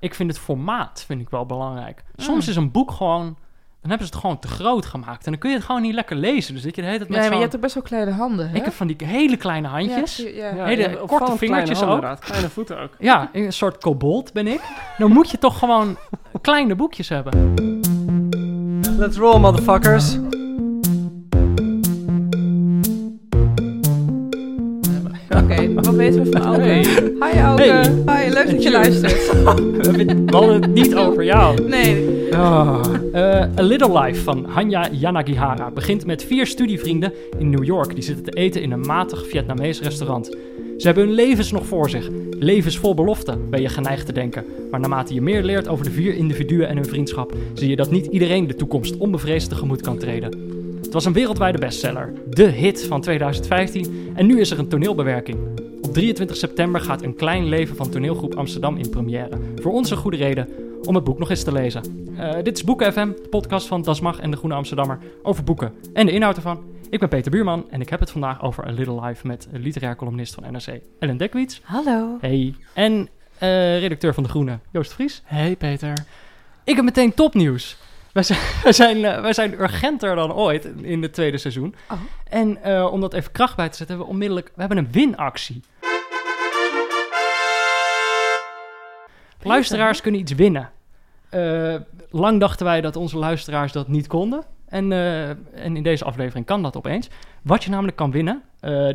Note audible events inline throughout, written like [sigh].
Ik vind het formaat vind ik wel belangrijk. Soms is een boek gewoon... Dan hebben ze het gewoon te groot gemaakt. En dan kun je het gewoon niet lekker lezen. Dus dat je de hele tijd met Nee, maar je hebt ook best wel kleine handen, hè? Ik heb van die hele kleine handjes. Ja, ja. Ja, Hele korte vingertjes ook. Kleine voeten ook. Ja, een soort kobold ben ik. Dan moet je toch gewoon kleine boekjes hebben. Let's roll, motherfuckers. Oké, wat weten we van Auke? Hey. Hi Auke. Hey. Hi, leuk dat je [laughs] luistert. [laughs] We hadden het niet over jou. Nee, Ah. Eh, A Little Life van Hanya Yanagihara begint met vier studievrienden in New York. Die zitten te eten in een matig Vietnamees restaurant. Ze hebben hun levens nog voor zich. Levens vol belofte, ben je geneigd te denken. Maar naarmate je meer leert over de vier individuen en hun vriendschap, zie je dat niet iedereen de toekomst onbevreesd tegemoet kan treden. Was een wereldwijde bestseller, de hit van 2015, en nu is er een toneelbewerking. Op 23 september gaat Een Klein Leven van toneelgroep Amsterdam in première. Voor ons een goede reden om het boek nog eens te lezen. Eh, dit is Boeken FM, de podcast van Das Mag en de Groene Amsterdammer over boeken en de inhoud ervan. Ik ben Peter Buurman en ik heb het vandaag over A Little Life met literair columnist van NRC Ellen Dekwits. hallo. Hey. En eh, redacteur van De Groene, Joost Vries. Hey Peter. Ik heb meteen topnieuws. Wij zijn, [laughs] wij, zijn, eh, wij zijn urgenter dan ooit in het tweede seizoen. Oh. En eh, om dat even kracht bij te zetten, hebben we onmiddellijk... We hebben een winactie. Luisteraars kunnen iets winnen. Eh, lang dachten wij dat onze luisteraars dat niet konden. En, en in deze aflevering kan dat opeens. Wat je namelijk kan winnen...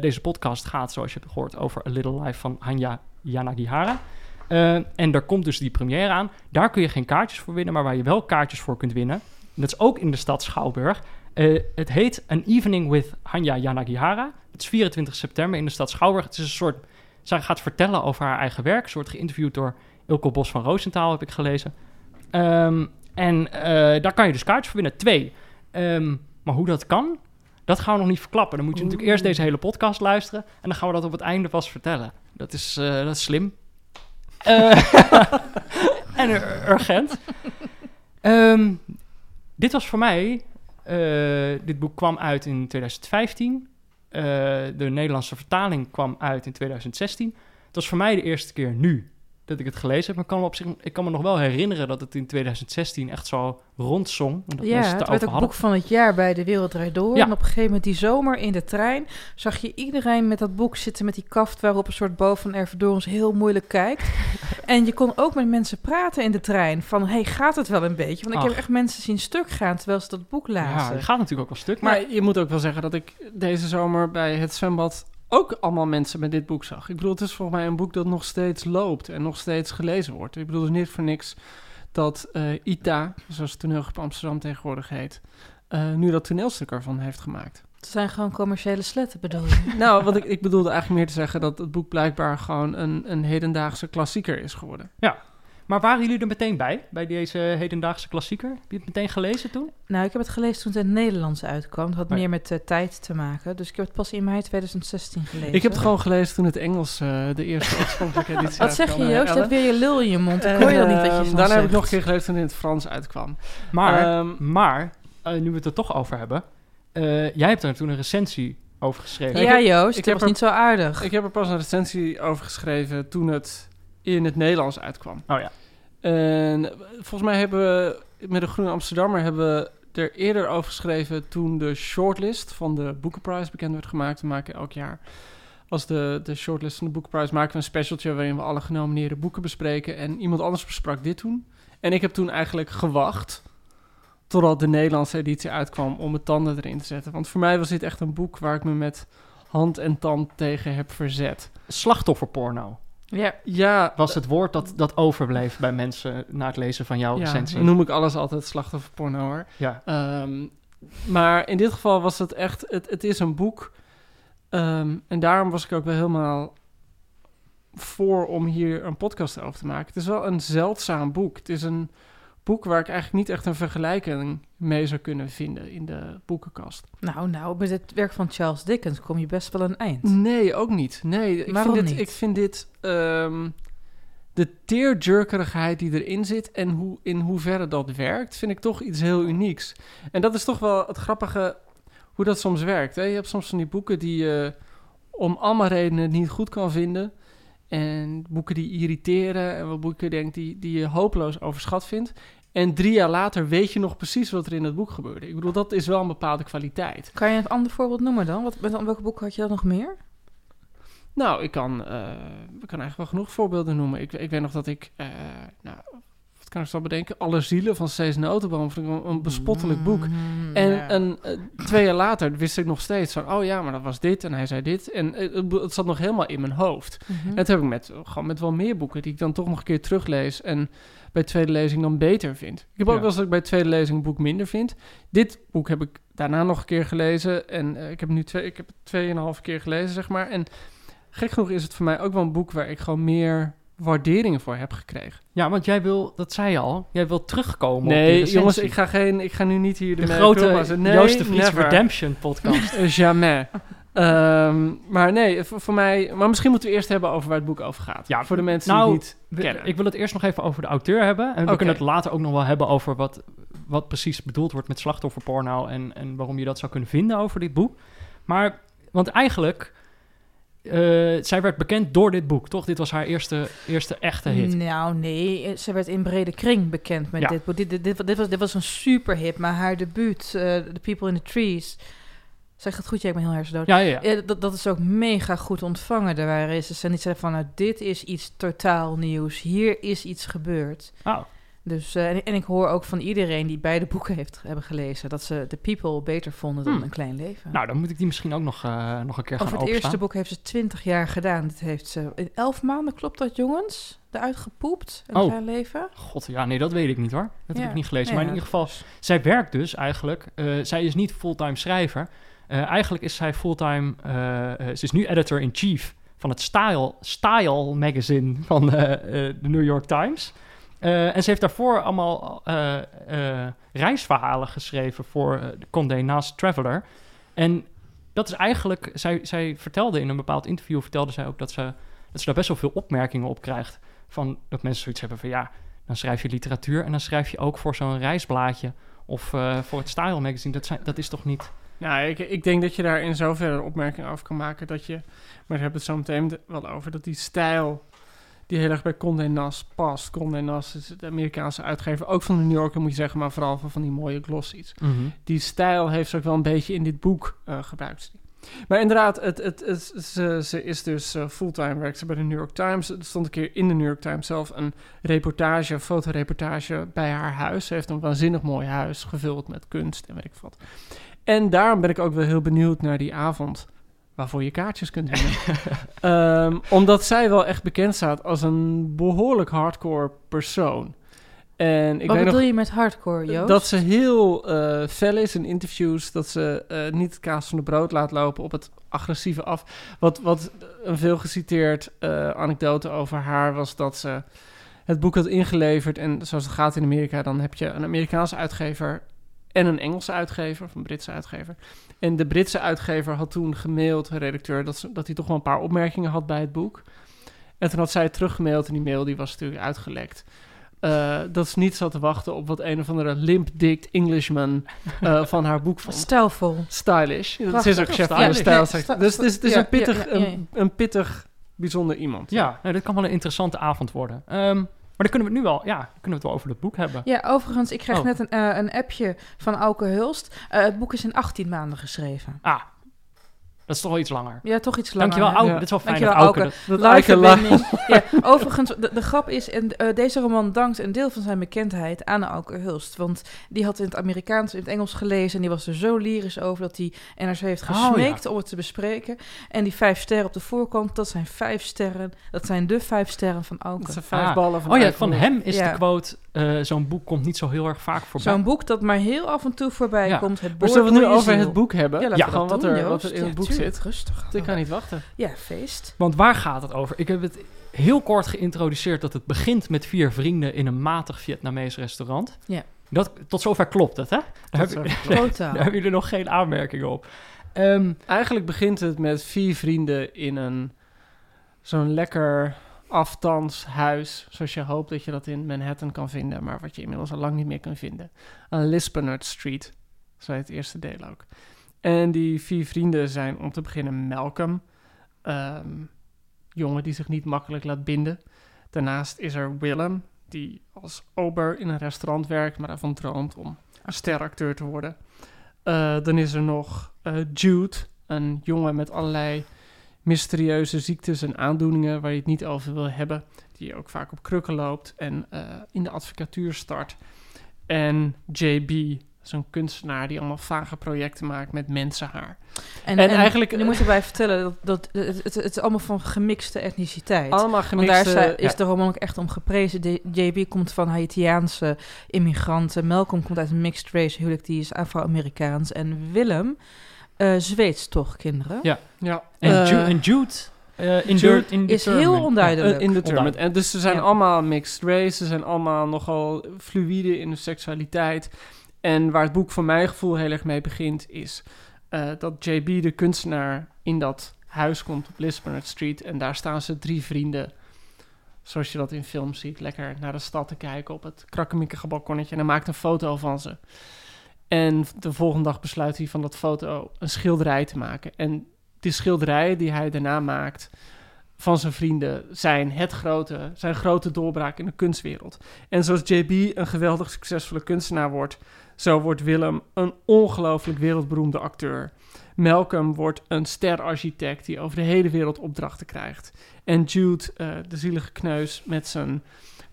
deze podcast gaat, zoals je hebt gehoord, over A Little Life van Hanya Yanagihara. Eh, en daar komt dus die première aan. Daar kun je geen kaartjes voor winnen, maar waar je wel kaartjes voor kunt winnen. En dat is ook in de stad Schouwburg. Eh, het heet An Evening with Hanya Yanagihara. Het is 24 september in de stad Schouwburg. Het is een soort... Zij gaat vertellen over haar eigen werk. Ze wordt geïnterviewd door Ilko Bos van Roosentaal, heb ik gelezen. Ehm, en eh, daar kan je dus kaartjes voor winnen. Twee. Ehm, maar hoe dat kan, dat gaan we nog niet verklappen. Dan moet je natuurlijk eerst deze hele podcast luisteren. En dan gaan we dat op het einde pas vertellen. Dat is, eh, dat is slim. Eh, [laughs] en ur- urgent. Ehm, dit was voor mij... eh, dit boek kwam uit in 2015. Eh, de Nederlandse vertaling kwam uit in 2016. Het was voor mij de eerste keer nu dat ik het gelezen heb. Maar ik kan me, op zich, ik kan me nog wel herinneren dat het in 2016 echt zo rondzong. En dat Ja, het het werd ook hadden. boek van het jaar bij De Wereld Draait Door. Ja. En op een gegeven moment die zomer in de trein... zag je iedereen met dat boek zitten met die kaft... waarop een soort Bo van Ervedorens heel moeilijk kijkt. [laughs] en je kon ook met mensen praten in de trein. Van, hey, gaat het wel een beetje? Want ik heb echt mensen zien stuk gaan... terwijl ze dat boek Ja, lazen. het gaat natuurlijk ook wel stuk. Maar, Maar je moet ook wel zeggen dat ik deze zomer bij het zwembad ook allemaal mensen met dit boek zag. Ik bedoel, het is volgens mij een boek dat nog steeds loopt en nog steeds gelezen wordt. Ik bedoel, het is niet voor niks dat eh, ITA, zoals het toneelgroep Amsterdam tegenwoordig heet, eh, nu dat toneelstuk ervan heeft gemaakt. Het zijn gewoon commerciële sletten, bedoel je? [laughs] nou, wat ik, ik bedoelde eigenlijk meer te zeggen dat het boek blijkbaar gewoon een, een hedendaagse klassieker is geworden. Maar waren jullie er meteen bij? Bij deze hedendaagse klassieker? Heb je het meteen gelezen toen? Nou, ik heb het gelezen toen het in het Nederlands uitkwam. Het had Maar- meer met eh, tijd te maken. Dus ik heb het pas in mei 2016 gelezen. Ik heb het gewoon gelezen toen het Engels eh, de eerste oorspronkelijke [laughs] editie Wat zeg je, eh, Joost? Je Ellen. hebt weer je lul in je mond. Ik hoor je dan niet wat je Daarna heb ik nog een keer gelezen toen het in het Frans uitkwam. Maar, Ehm, maar eh, nu we het er toch over hebben. eh, jij hebt er toen een recensie over geschreven. Ja, ik heb- Joost, ik dat heb was er- niet zo aardig. Ik heb er pas een recensie over geschreven toen het in het Nederlands uitkwam. Oh ja. En volgens mij hebben we met de Groene Amsterdammer hebben we er eerder over geschreven toen de shortlist van de Boekenprijs bekend werd gemaakt. We maken elk jaar als de, de shortlist van de Boekprijs maken we een specialtje waarin we alle genomineerde boeken bespreken. En iemand anders besprak dit toen. En ik heb toen eigenlijk gewacht totdat de Nederlandse editie uitkwam om mijn tanden erin te zetten. Want voor mij was dit echt een boek waar ik me met hand en tand tegen heb verzet. Slachtofferporno Ja, Ja, was het woord dat, dat overbleef bij mensen na het lezen van jouw ja, recensie. dan noem ik alles altijd slachtofferporno hoor. Ja. Ehm, maar in dit geval was het echt, het, het is een boek. Ehm, en daarom was ik ook wel helemaal voor om hier een podcast over te maken. Het is wel een zeldzaam boek. Het is een boek waar ik eigenlijk niet echt een vergelijking mee zou kunnen vinden in de boekenkast. nou, nou, met het werk van Charles Dickens kom je best wel een eind. Nee, ook niet. Nee, ik Waarom vind dit, niet? Ik vind dit ehm, de tearjerkerigheid die erin zit en hoe, in hoeverre dat werkt, vind ik toch iets heel unieks. En dat is toch wel het grappige hoe dat soms werkt. Hè? Je hebt soms van die boeken die je om allemaal redenen niet goed kan vinden. En boeken die irriteren en wat boeken denk, die, die je hopeloos overschat vindt. En drie jaar later weet je nog precies wat er in het boek gebeurde. Ik bedoel, dat is wel een bepaalde kwaliteit. Kan je een ander voorbeeld noemen dan? Wat, met welke boek had je dat nog meer? Nou, ik kan, eh, ik kan eigenlijk wel genoeg voorbeelden noemen. Ik, ik weet nog dat ik, eh, nou, kan ik zo bedenken? Alle zielen van Cees Notenboom vond ik een, bespottelijk boek. Mm, En een, eh, twee jaar later wist ik nog steeds van, oh ja, maar dat was dit en hij zei dit. En eh, het, zat nog helemaal in mijn hoofd. Mhm. En dat heb ik met, gewoon met wel meer boeken die ik dan toch nog een keer teruglees en bij tweede lezing dan beter vind. Ik heb ook Ja. wel eens dat ik bij tweede lezing een boek minder vind. Dit boek heb ik daarna nog een keer gelezen en eh, ik heb nu twee, ik heb het tweeënhalf keer gelezen, zeg maar. En gek genoeg is het voor mij ook wel een boek waar ik gewoon meer waardering voor heb gekregen. Ja, want jij wil, dat zei je al, jij wil terugkomen op Nee, recensie. jongens, ik ga, geen, ik ga nu niet hier De de, grote nee, Joost de Vries. Redemption podcast. [laughs] Jamais. Ehm, maar nee, voor, voor mij... Maar misschien moeten we eerst hebben over waar het boek over gaat. Ja, voor de mensen nou, die het niet We- kennen. ik wil het eerst nog even over de auteur hebben. En we kunnen het later ook nog wel hebben over wat, wat precies bedoeld wordt met slachtofferporno. En, en waarom je dat zou kunnen vinden over dit boek. Maar, want eigenlijk, eh, zij werd bekend door dit boek, toch? Dit was haar eerste, eerste echte hit. Nou, nee, ze werd in brede kring bekend met Ja. dit boek. Dit, dit, dit, dit was, dit was een superhit, maar haar debuut, eh, The People in the Trees... Zeg het goed? Ik ben heel hersendood. Ja, ja, ja. Dat, dat is ook mega goed ontvangen. Er waren recensenten die zeiden van... Nou, dit is iets totaal nieuws. Hier is iets gebeurd. Oh, Dus, eh, en, ik- en ik hoor ook van iedereen die beide boeken heeft hebben gelezen... dat ze The People beter vonden dan Hmm. Een Klein Leven. nou, dan moet ik die misschien ook nog, eh, nog een keer gaan Over het openstaan. eerste boek heeft ze twintig jaar gedaan. Dit heeft ze in elf maanden, klopt dat jongens? Eruit gepoept, Een Oh. Klein Leven. God, ja, nee, dat weet ik niet hoor. Dat Ja. heb ik niet gelezen. Ja, maar in ieder geval, zij werkt dus eigenlijk. eh, zij is niet fulltime schrijver. Eigenlijk is zij fulltime. ze is nu editor-in-chief van het Style, Style magazine van de New York Times. Eh, en ze heeft daarvoor allemaal eh, eh, reisverhalen geschreven voor de Condé Nast Traveler. En dat is eigenlijk, zij, zij vertelde in een bepaald interview, vertelde zij ook dat ze, dat ze daar best wel veel opmerkingen op krijgt. Van dat mensen zoiets hebben van ja, dan schrijf je literatuur en dan schrijf je ook voor zo'n reisblaadje of voor het Style magazine. Dat, zijn, dat is toch niet... Nou, ik, ik denk dat je daar in zoverre een opmerking over kan maken dat je... Maar daar hebben we het zo meteen wel over. Dat die stijl die heel erg bij Condé Nast past. Condé Nast is de Amerikaanse uitgever. Ook van de New Yorker moet je zeggen, maar vooral van, die mooie glossies. die stijl heeft ze ook wel een beetje in dit boek eh, gebruikt. Maar inderdaad, het, het, het, ze, ze is dus eh, fulltime werkt ze bij de New York Times. Er stond een keer in de New York Times zelf een reportage, fotoreportage bij haar huis. Ze heeft een waanzinnig mooi huis, gevuld met kunst en weet ik wat. En daarom ben ik ook wel heel benieuwd naar die avond waarvoor je kaartjes kunt winnen. [laughs] Ehm, omdat zij wel echt bekend staat als een behoorlijk hardcore persoon. En ik Wat bedoel nog, je met hardcore, Joost? dat ze heel eh fel is in interviews. Dat ze eh, niet het kaas van de brood laat lopen op het agressieve af. Wat, wat een veel geciteerd eh, anekdote over haar was dat ze het boek had ingeleverd. En zoals het gaat in Amerika, dan heb je een Amerikaanse uitgever en een Engelse uitgever, of een Britse uitgever. En de Britse uitgever had toen gemaild, de redacteur, dat, ze, dat hij toch wel een paar opmerkingen had bij het boek. En toen had zij teruggemaild en die mail die was natuurlijk uitgelekt. Eh, dat ze niet zat te wachten op wat een of andere limp-dicked Englishman eh, [laughs] van haar boek vond. Stijlvol. Stylish. Ze is ook chef van Stylish. de stijl. Dus het is, het is ja, een, pittig, ja, ja, ja. Een, een pittig, bijzonder iemand. Ja, nou, dit kan wel een interessante avond worden. Ehm, dan kunnen we het nu wel, ja, kunnen we het wel over het boek hebben. Ja, overigens, ik kreeg Oh. net een, eh, een appje van Auke Hulst. Eh, het boek is in 18 maanden geschreven. Ah, Dat is toch wel iets langer. Ja, toch iets langer. Dankjewel, hè? Auke. Ja. Dit is wel fijn Dankjewel, dat Auke... Auke. dat- [laughs] ja, overigens, de, de grap is, en eh, deze roman dankt een deel van zijn bekendheid aan Auke Hulst. Want die had in het Amerikaans, in het Engels gelezen en die was er zo lyrisch over dat hij NRC heeft Oh, gesmeekt om het te bespreken. En die vijf sterren op de voorkant, dat zijn vijf sterren, dat zijn de vijf sterren van Auke. Dat zijn vijf Ah. ballen van Oh ja, van hem is de quote... eh, Zo'n boek komt niet zo heel erg vaak voorbij. Zo'n boek dat maar heel af en toe voorbij Ja. komt. Het Maar zullen we het nu over ziel. het boek hebben? Ja, Ja. Gewoon wat doen, er, wat er in het boek tuurlijk, zit. Rustig. Ik kan niet wachten. Ja, feest. Want waar gaat het over? Ik heb het heel kort geïntroduceerd dat het begint met vier vrienden in een matig Vietnamees restaurant. Ja. Dat, tot zover klopt het, hè? Daar, Tot heb. Totaal. daar hebben jullie nog geen aanmerkingen op. Ehm, Eigenlijk begint het met vier vrienden in een zo'n lekker afstandshuis, zoals je hoopt dat je dat in Manhattan kan vinden, maar wat je inmiddels al lang niet meer kan vinden. Aan Lispenard Street, zo het eerste deel ook. En die vier vrienden zijn om te beginnen Malcolm, ehm, jongen die zich niet makkelijk laat binden. Daarnaast is er Willem, die als ober in een restaurant werkt, maar ervan droomt om een steracteur te worden. Eh, dan is er nog eh, Jude, een jongen met allerlei mysterieuze ziektes en aandoeningen waar je het niet over wil hebben. Die ook vaak op krukken loopt en eh, in de advocatuur start. En JB, zo'n kunstenaar die allemaal vage projecten maakt met mensenhaar. En, En en eigenlijk- Nu moeten wij vertellen dat, dat het, het, het is allemaal van gemixte etniciteit. Allemaal Want gemixte... daar zijn- is ja. de roman ook echt om geprezen. De, JB komt van Haitiaanse immigranten. Malcolm komt uit een mixed race huwelijk, die is Afro-Amerikaans. En Willem, eh Zweeds toch, kinderen? Ja. Ja. en, Eh, Ju- en Jude, eh in Jude in is heel onduidelijk. Uh, indeterminate. En dus ze zijn Ja. allemaal mixed race. Ze zijn allemaal nogal fluïde in hun seksualiteit. En waar het boek voor mijn gevoel heel erg mee begint... is eh, dat JB, de kunstenaar, in dat huis komt op Lisbon Street. En daar staan ze drie vrienden... Zoals je dat in films ziet, lekker naar de stad te kijken op het krakkemikkige balkonnetje. En hij maakt een foto van ze. En de volgende dag besluit hij van dat foto een schilderij te maken. En die schilderijen die hij daarna maakt van zijn vrienden zijn het grote, zijn grote doorbraak in de kunstwereld. En zoals JB een geweldig succesvolle kunstenaar wordt, zo wordt Willem een ongelooflijk wereldberoemde acteur. Malcolm wordt een sterarchitect die over de hele wereld opdrachten krijgt. En Jude, eh, de zielige kneus met zijn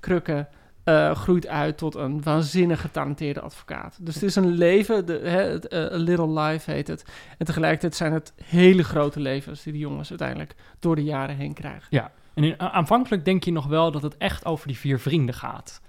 krukken, eh, groeit uit tot een waanzinnig getalenteerde advocaat. Dus het is een leven, de, het, eh, A Little Life heet het. En tegelijkertijd zijn het hele grote levens die die jongens uiteindelijk door de jaren heen krijgen. En in- aanvankelijk denk je nog wel dat het echt over die vier vrienden gaat.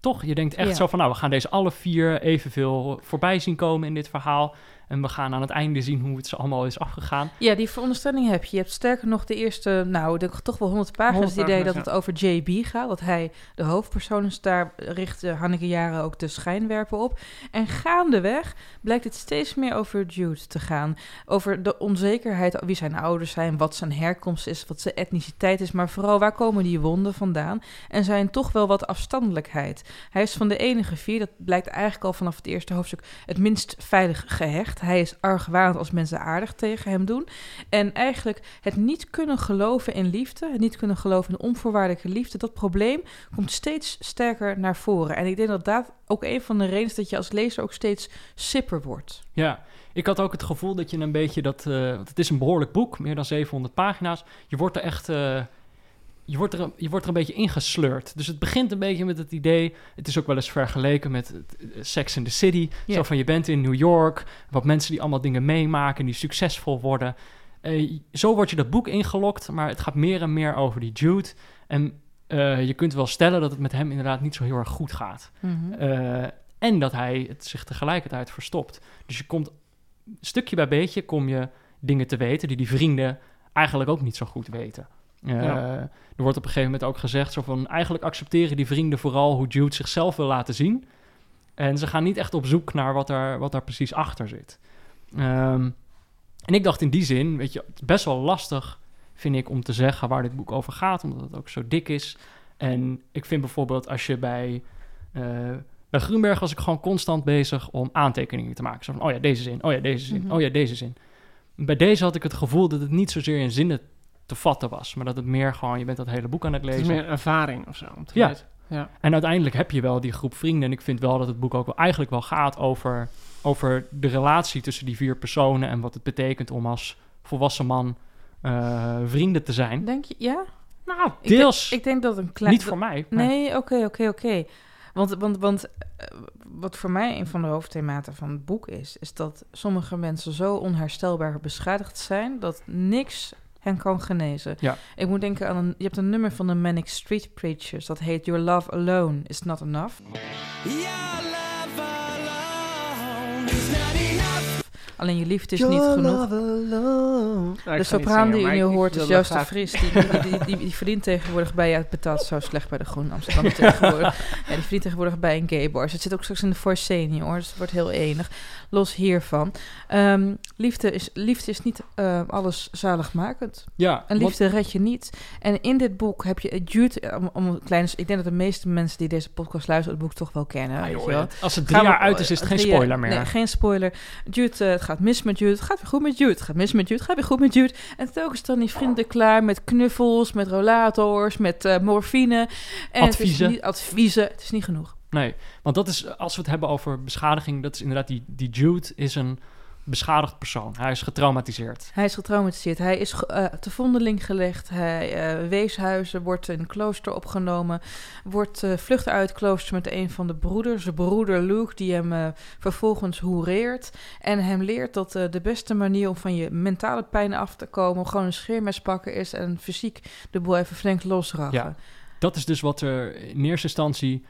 Toch? Je denkt echt Ja. zo van, nou, we gaan deze alle vier evenveel voorbij zien komen in dit verhaal. En we gaan aan het einde zien hoe het ze allemaal is afgegaan. Ja, die veronderstelling heb je. Je hebt sterker nog de eerste, nou, ik denk toch wel 100 pagina's. 100 het idee dat het over JB gaat. Dat hij de hoofdpersoon is. Daar richt Hanneke Jaren ook de schijnwerper op. En gaandeweg blijkt het steeds meer over Jude te gaan. Over de onzekerheid, wie zijn ouders zijn, wat zijn herkomst is, wat zijn etniciteit is. Maar vooral, waar komen die wonden vandaan? En zijn toch wel wat afstandelijkheid. Hij is van de enige vier, dat blijkt eigenlijk al vanaf het eerste hoofdstuk, het minst veilig gehecht. Hij is argwanend als mensen aardig tegen hem doen. En eigenlijk het niet kunnen geloven in liefde, het niet kunnen geloven in onvoorwaardelijke liefde, dat probleem komt steeds sterker naar voren. En ik denk dat dat ook een van de redenen is dat je als lezer ook steeds sipper wordt. Ja, ik had ook het gevoel dat je een beetje dat... eh, het is een behoorlijk boek, meer dan 700 pagina's. Je wordt er echt... eh, je wordt, er, je wordt er een beetje ingesleurd. Dus het begint een beetje met het idee... Het is ook wel eens vergeleken met eh, Sex in the City. Zo van, je bent in New York. Wat mensen die allemaal dingen meemaken, die succesvol worden. Eh, zo word je dat boek ingelokt. Maar het gaat meer en meer over die Jude. En eh, je kunt wel stellen dat het met hem inderdaad niet zo heel erg goed gaat. Eh, en dat hij het zich tegelijkertijd verstopt. Dus je komt stukje bij beetje kom je dingen te weten die die vrienden eigenlijk ook niet zo goed weten. Eh, Ja. Er wordt op een gegeven moment ook gezegd zo van eigenlijk accepteren die vrienden vooral hoe Jude zichzelf wil laten zien. En ze gaan niet echt op zoek naar wat daar, wat daar precies achter zit. Ehm, en ik dacht in die zin, weet je, het is best wel lastig, vind ik, om te zeggen waar dit boek over gaat, omdat het ook zo dik is. En ik vind bijvoorbeeld als je bij, eh, bij Grunberg was ik gewoon constant bezig om aantekeningen te maken. Zo van, oh ja, deze zin, oh ja, deze zin, Mhm. oh ja, deze zin. Bij deze had ik het gevoel dat het niet zozeer in zinnen te vatten was, maar dat het meer gewoon, je bent dat hele boek aan het Het lezen. is meer een ervaring of zo. Om te Ja. ja. En uiteindelijk heb je wel die groep vrienden. En ik vind wel dat het boek ook wel eigenlijk wel gaat over, over de relatie tussen die vier personen en wat het betekent om als volwassen man eh, vrienden te zijn. Denk je, ja? Nou, Ik denk- deels. Ik denk dat een klein... niet voor mij. maar- Nee, oké, oké, oké. Want, want, want eh, wat voor mij een van de hoofdthematen van het boek is, is dat sommige mensen zo onherstelbaar beschadigd zijn dat niks hen kan genezen. Ja. Ik moet denken aan een, je hebt een nummer van de Manic Street Preachers dat heet Your Love Alone is Not Enough. Alleen je liefde is niet genoeg. De sopraan die u nu hoort is Joost de Vries. Die, die, die, die, die verdient tegenwoordig bij... Ja, het betaalt zo slecht bij de Groen Amsterdam [laughs] tegenwoordig. Ja, die verdient tegenwoordig bij een gay bar. Het zit ook straks in de Force Senior. Dus het wordt heel enig. Los hiervan. Ehm, liefde, is, liefde is niet eh, alles zaligmakend. Ja, Een want- liefde red je niet. En in dit boek heb je Jude... eh, Om, om een ik denk dat de meeste mensen die deze podcast luisteren... het boek toch wel kennen. Ah, joh, wel. als het drie Gaan we- jaar uit is, is het geen drie jaar- spoiler meer. Nee, geen spoiler. Jude, eh, het gaat mis met Jude. Het gaat weer goed met Jude. Het gaat mis met Jude. Het gaat weer goed met Jude. En telkens dan die vrienden klaar met knuffels, met rollators, met eh, morfine. En Adviezen. Het is niet, adviezen. Het is niet genoeg. Nee, want dat is, als we het hebben over beschadiging, dat is inderdaad, die, die Jude is een beschadigd persoon. Hij is getraumatiseerd. Hij is getraumatiseerd. Hij is eh, te vondeling gelegd. Hij eh weeshuizen, wordt in een klooster opgenomen. Wordt eh vlucht uit klooster met een van de broeders. Zijn broeder Luke, die hem vervolgens hoereert. En hem leert dat de beste manier om van je mentale pijn af te komen... gewoon een scheermes pakken is en fysiek de boel even flink losraffen. Ja. Dat is dus wat er in eerste instantie,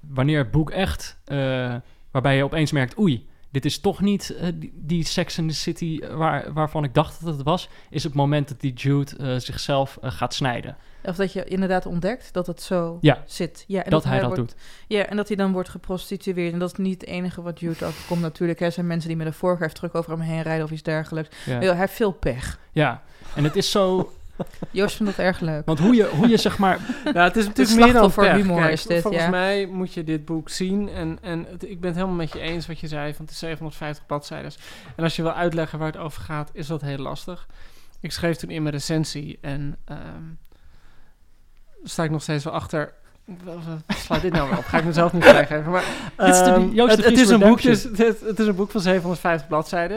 wanneer het boek echt, eh, waarbij je opeens merkt, oei, dit is toch niet eh, die, die Sex in the City waar, waarvan ik dacht dat het was, is het moment dat die Jude eh, zichzelf eh, gaat snijden. Of dat je inderdaad ontdekt dat het zo Ja. zit. Ja, en dat, hij dat wordt, doet. Ja, en dat hij dan wordt geprostitueerd. En dat is niet het enige wat Jude overkomt natuurlijk. Er zijn mensen die met een terug over hem heen rijden of iets dergelijks. Ja. Hij heeft veel pech. ja, en het is zo, Joost vindt dat erg leuk. want hoe je, hoe je zeg maar, [laughs] Nou, het is natuurlijk meer dan pech. humor Kijk, is dit, volgens ja. mij moet je dit boek zien. En, en het- ik ben het helemaal met je eens wat je zei. Van het is 750 bladzijden. En als je wil uitleggen waar het over gaat, is dat heel lastig. Ik schreef toen in mijn recensie. En ehm sta ik nog steeds wel achter. Slaat dit nou weer op? Ga ik mezelf niet vrijgeven. Maar, is ehm, het, het, is een boek, Redemption. dus, het, het is een boek van 750 bladzijden.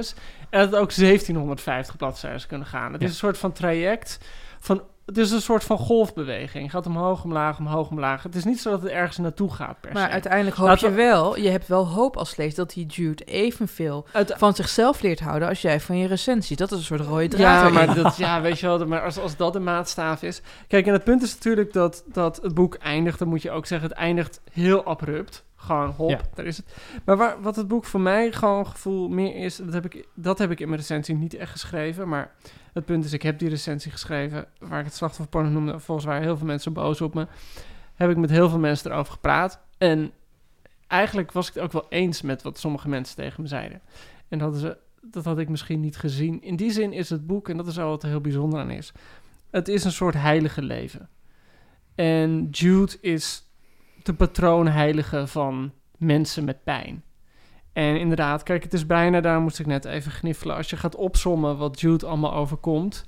En het had ook 1750 bladzijden kunnen gaan. Het Ja. is een soort van traject. Van, het is een soort van golfbeweging. Het gaat omhoog, omlaag, omhoog, omlaag. Het is niet zo dat het ergens naartoe gaat per Maar se. uiteindelijk hoop Laten je we- wel, je hebt wel hoop als lezer dat die Jude evenveel Uit- van zichzelf leert houden als jij van je recensie. Dat is een soort rode draad. ja, maar, dat, ja, weet je wel, maar als, als dat de maatstaaf is. Kijk, en het punt is natuurlijk dat, dat het boek eindigt, dan moet je ook zeggen, het eindigt heel abrupt. Gewoon hop, Ja. daar is het. Maar waar, wat het boek voor mij gewoon gevoel meer is, dat heb, ik, dat heb ik in mijn recensie niet echt geschreven. Maar het punt is, ik heb die recensie geschreven, waar ik het slachtofferporno noemde. Volgens waren heel veel mensen boos op me. Heb ik met heel veel mensen erover gepraat. En eigenlijk was ik het ook wel eens met wat sommige mensen tegen me zeiden. En dat, is, eh, dat had ik misschien niet gezien. In die zin is het boek, en dat is al wat er heel bijzonder aan is. Het is een soort heilige leven. En Jude is de patroonheilige van mensen met pijn. En inderdaad, kijk, het is bijna, daar moest ik net even gniffelen. Als je gaat opsommen wat Jude allemaal overkomt,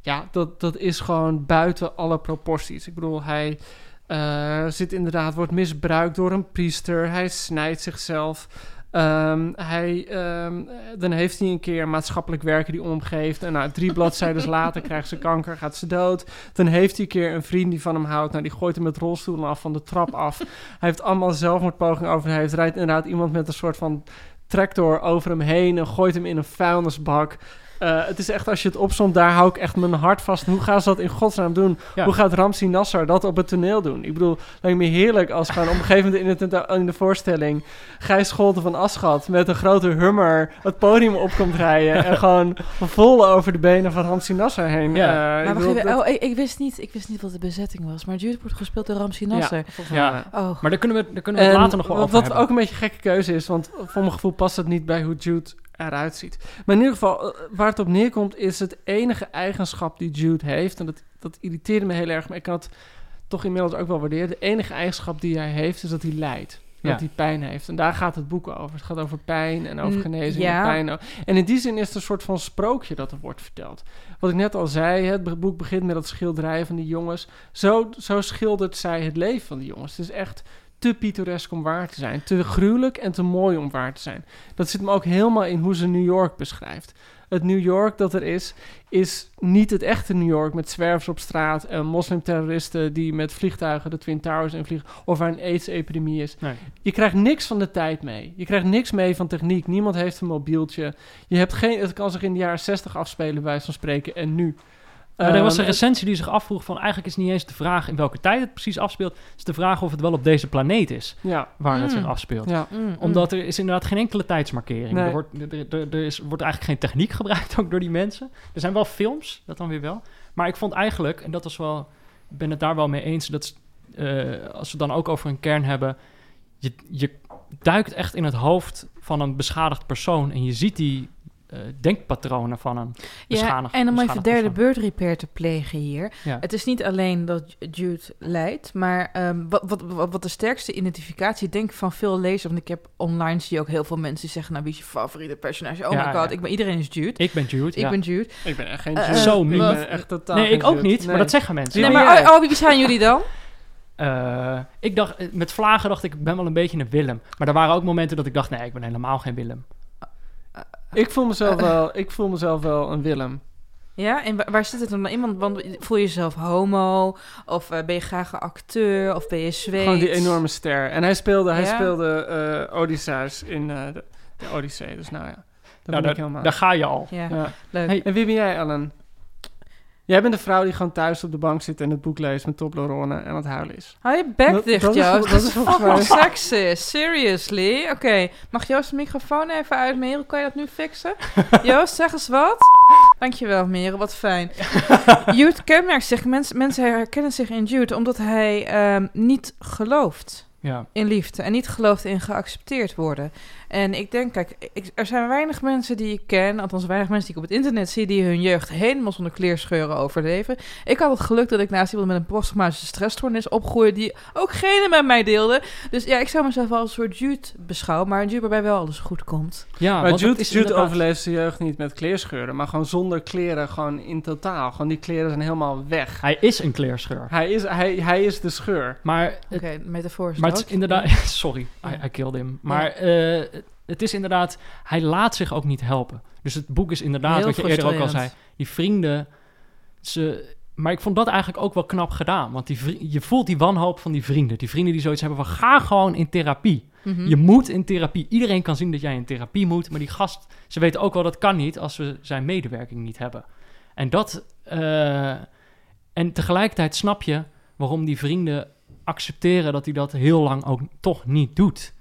ja, dat, dat is gewoon buiten alle proporties. Ik bedoel, hij eh, zit inderdaad, wordt misbruikt door een priester, hij snijdt zichzelf. Ehm, hij, ehm, dan heeft hij een keer maatschappelijk werker die omgeeft. En nou, drie bladzijden [laughs] later krijgt ze kanker, gaat ze dood. Dan heeft hij een keer een vriend die van hem houdt. Nou, die gooit hem met rolstoelen af van de trap af. Hij heeft allemaal zelfmoordpogingen over. Hij heeft, rijdt inderdaad iemand met een soort van tractor over hem heen en gooit hem in een vuilnisbak. Eh, het is echt, als je het opzomt, daar hou ik echt mijn hart vast. Hoe gaan ze dat in godsnaam doen? Ja. Hoe gaat Ramsi Nassar dat op het toneel doen? Ik bedoel, lijkt me heerlijk als gewoon op een gegeven moment in, tenta- in de voorstelling... Gijs Scholten van Aschat met een grote hummer het podium op komt rijden... en [laughs] gewoon vol over de benen van Ramsi Nassar heen. Ja. Eh, ik Maar bedoel, wacht even, dat- oh, ik, ik wist niet, ik wist niet wat de bezetting was. Maar Jude wordt gespeeld door Nasser. volgens Ja. Oh, maar daar kunnen we, daar kunnen we En later nog wel over wat hebben. ook een beetje een gekke keuze is, want voor mijn gevoel past het niet bij hoe Jude eruit ziet. Maar in ieder geval, eh, waar het op neerkomt, is het enige eigenschap die Jude heeft. En dat, dat irriteerde me heel erg, maar ik kan het toch inmiddels ook wel waarderen. De enige eigenschap die hij heeft, is dat hij lijdt. Ja. Dat hij pijn heeft. En daar gaat het boek over. Het gaat over pijn en over Mm, genezing ja. en pijn. En in die zin is het een soort van sprookje dat er wordt verteld. Wat ik net al zei, het boek begint met dat schilderij van die jongens. Zo, zo schildert zij het leven van die jongens. Het is echt te pittoresk om waar te zijn. Te gruwelijk en te mooi om waar te zijn. Dat zit me ook helemaal in hoe ze New York beschrijft. het New York dat er is, is niet het echte New York met zwervers op straat en moslimterroristen die met vliegtuigen de Twin Towers invliegen of waar een AIDS-epidemie is. Nee. Je krijgt niks van de tijd mee. Je krijgt niks mee van techniek. Niemand heeft een mobieltje. Je hebt geen, het kan zich in de jaren 60 afspelen, bij wijze van spreken, en nu. Maar er was een Ehm, recensie die zich afvroeg van eigenlijk is niet eens de vraag in welke tijd het precies afspeelt. Het is de vraag of het wel op deze planeet is Ja, waar het Mm. zich afspeelt. ja. Mm, mm. Omdat er is inderdaad geen enkele tijdsmarkering. Nee. Er, wordt, er, er, er is, wordt eigenlijk geen techniek [laughs] gebruikt ook door die mensen. Er zijn wel films, dat dan weer wel. Maar ik vond eigenlijk, en dat was wel, ik ben het daar wel mee eens, dat eh, als we het dan ook over een kern hebben, je, je duikt echt in het hoofd van een beschadigd persoon en je ziet die eh, denkpatronen van een Ja, beschadigd en om even derde persoon. bird repair te plegen hier. Ja. Het is niet alleen dat Jude lijdt, maar ehm, wat, wat, wat, wat de sterkste identificatie, denk ik, van veel lezers, want ik heb online zie je ook heel veel mensen die zeggen, nou, wie is je favoriete personage? Oh Ja, my god, ja. ik ben, iedereen is Jude. Ik ben Jude, Ik ja. ben Jude. Ik ben echt geen Eh, Jude. Zo ik niet. ben echt totaal Nee, ik ook niet, maar dat zeggen mensen. Nee, maar oh, oh, wie zijn jullie dan? Eh, ik dacht, met vlagen dacht ik, ik ben wel een beetje een Willem. Maar er waren ook momenten dat ik dacht, nee, ik ben helemaal geen Willem. Ik voel mezelf wel, ik voel mezelf wel een Willem. Ja, en wa- waar zit het dan in? Want, voel je jezelf homo? Of eh, ben je graag een acteur? Of ben je Zweeds? Gewoon die enorme ster. En hij speelde, hij speelde eh Odysseus in eh, de, de Odyssee. Dus nou ja, dat Nou, ben ik daar, helemaal. daar ga je al. Ja, Ja. leuk. Hey. En wie ben jij, Ellen? Jij bent de vrouw die gewoon thuis op de bank zit en het boek leest met Toblerone en aan het huilen is. Hou je bek Dat- dicht, dat is- Joost. dat is volgens mij- fucking sexist. Seriously? Oké, mag Joost de microfoon even uit, Merel? Kan je dat nu fixen? [laughs] Joost, zeg eens wat. Dankjewel, Merel. Wat fijn. [laughs] Jude kenmerkt zich. Mensen, mensen herkennen zich in Jude omdat hij ehm, niet gelooft Ja. in liefde en niet gelooft in geaccepteerd worden. En ik denk, kijk, ik- er zijn weinig mensen die ik ken, althans weinig mensen die ik op het internet zie, die hun jeugd helemaal zonder kleerscheuren overleven. Ik had het geluk dat ik naast iemand met een posttraumatische stressstoornis opgroeide, die ook genen met mij deelde. Dus ja, ik zou mezelf wel als een soort Jude beschouwen, maar een Jude waarbij wel alles goed komt. Ja, maar Jude, is Jude inderdaad- overleeft zijn jeugd niet met kleerscheuren, maar gewoon zonder kleren, gewoon in totaal. Gewoon die kleren zijn helemaal weg. Hij is een kleerscheur. Hij is, hij, hij is de scheur. Maar, Oké, het, metafoor is maar het is inderdaad... [laughs] Sorry, I, I killed him. Maar eh, het is inderdaad... Hij laat zich ook niet helpen. Dus het boek is inderdaad, Heel wat je eerder ook al zei... Die vrienden... Ze, maar ik vond dat eigenlijk ook wel knap gedaan. Want die, je voelt die wanhoop van die vrienden. Die vrienden die zoiets hebben van... Ga gewoon in therapie. Mhm. Je moet in therapie. Iedereen kan zien dat jij in therapie moet. Maar die gast, ze weten ook wel dat kan niet als we zijn medewerking niet hebben. En dat. eh, en tegelijkertijd snap je waarom die vrienden accepteren dat hij dat heel lang ook toch niet doet.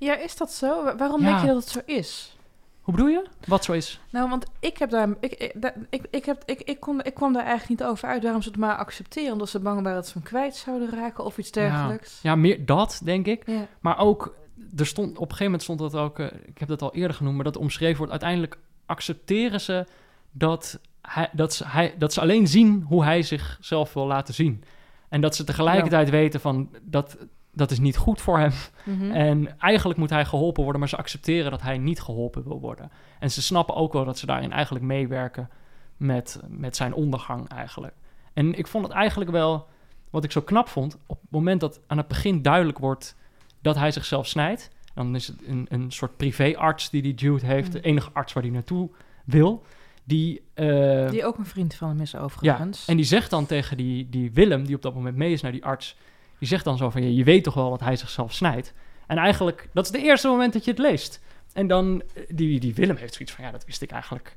Ja, is dat zo? Wa- Waarom Ja. denk je dat het zo is? Hoe bedoel je? Wat zo is? Nou, want ik heb daar, ik, ik, ik, ik, heb, ik, ik, kon, ik kwam daar eigenlijk niet over uit. Waarom ze het maar accepteren? Omdat ze bang waren dat ze hem kwijt zouden raken of iets dergelijks. Ja, meer dat, denk ik. Ja. Maar ook, er stond, op een gegeven moment stond dat ook, eh, ik heb dat al eerder genoemd, maar dat omschreven wordt. Uiteindelijk accepteren ze dat, hij, dat, ze, hij, dat ze alleen zien hoe hij zichzelf wil laten zien. En dat ze tegelijkertijd weten van dat, dat is niet goed voor hem. Mhm. En eigenlijk moet hij geholpen worden, maar ze accepteren dat hij niet geholpen wil worden. En ze snappen ook wel dat ze daarin eigenlijk meewerken met, met zijn ondergang eigenlijk. En ik vond het eigenlijk wel, wat ik zo knap vond, op het moment dat aan het begin duidelijk wordt dat hij zichzelf snijdt, dan is het een, een soort privéarts die die Jude heeft, de Mhm. enige arts waar hij naartoe wil, die... eh, Die ook een vriend van hem is overigens. en die zegt dan tegen die, die Willem, die op dat moment mee is naar die arts, die zegt dan zo van, je, je weet toch wel dat hij zichzelf snijdt. En eigenlijk, dat is het eerste moment dat je het leest. En dan, eh, die, die Willem heeft zoiets van, ja, dat wist ik eigenlijk,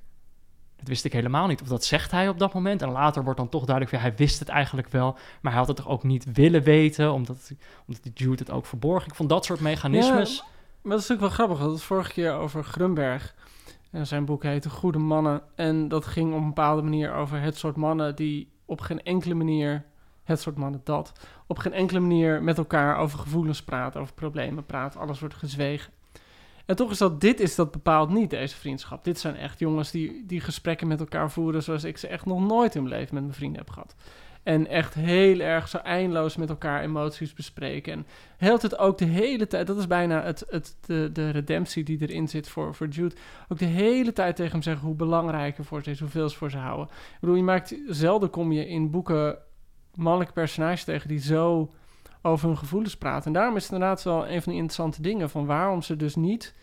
dat wist ik helemaal niet. Of dat zegt hij op dat moment. En later wordt dan toch duidelijk, van, hij wist het eigenlijk wel, maar hij had het toch ook niet willen weten, omdat, omdat die Jude het ook verborg. Ik vond dat soort mechanismes... Maar dat is natuurlijk wel grappig. Dat was vorige keer over Grunberg. En zijn boek heette Goede Mannen. En dat ging op een bepaalde manier over het soort mannen die op geen enkele manier, het soort mannen dat, op geen enkele manier met elkaar over gevoelens praten, over problemen praten. Alles wordt gezwegen. En toch is dat, dit is dat bepaald niet, deze vriendschap. Dit zijn echt jongens die, die gesprekken met elkaar voeren zoals ik ze echt nog nooit in mijn leven met mijn vrienden heb gehad. En echt heel erg zo eindeloos met elkaar emoties bespreken. En heel het ook de hele tijd, dat is bijna het, het, de, de redemptie die erin zit voor, voor Jude. Ook de hele tijd tegen hem zeggen hoe belangrijk er voor ze is, hoeveel ze voor ze houden. Ik bedoel, je maakt, zelden kom je in boeken mannelijke personages tegen die zo over hun gevoelens praten. En daarom is het inderdaad wel een van die interessante dingen van waarom ze dus niet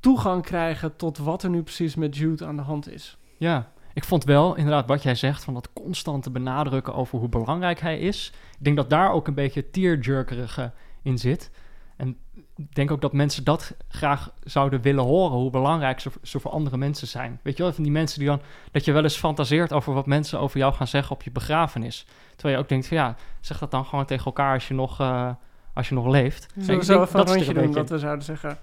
toegang krijgen tot wat er nu precies met Jude aan de hand is. Ja, ik vond wel inderdaad wat jij zegt van dat constante benadrukken over hoe belangrijk hij is. Ik denk dat daar ook een beetje tearjerkerige in zit. En ik denk ook dat mensen dat graag zouden willen horen, hoe belangrijk ze, ze voor andere mensen zijn. Weet je wel, van die mensen die dan, dat je wel eens fantaseert over wat mensen over jou gaan zeggen op je begrafenis. Terwijl je ook denkt van ja, zeg dat dan gewoon tegen elkaar als je nog, eh, als je nog leeft. Ja. Zullen we Ik denk zo even een dat is rondje een doen, dat we zouden zeggen...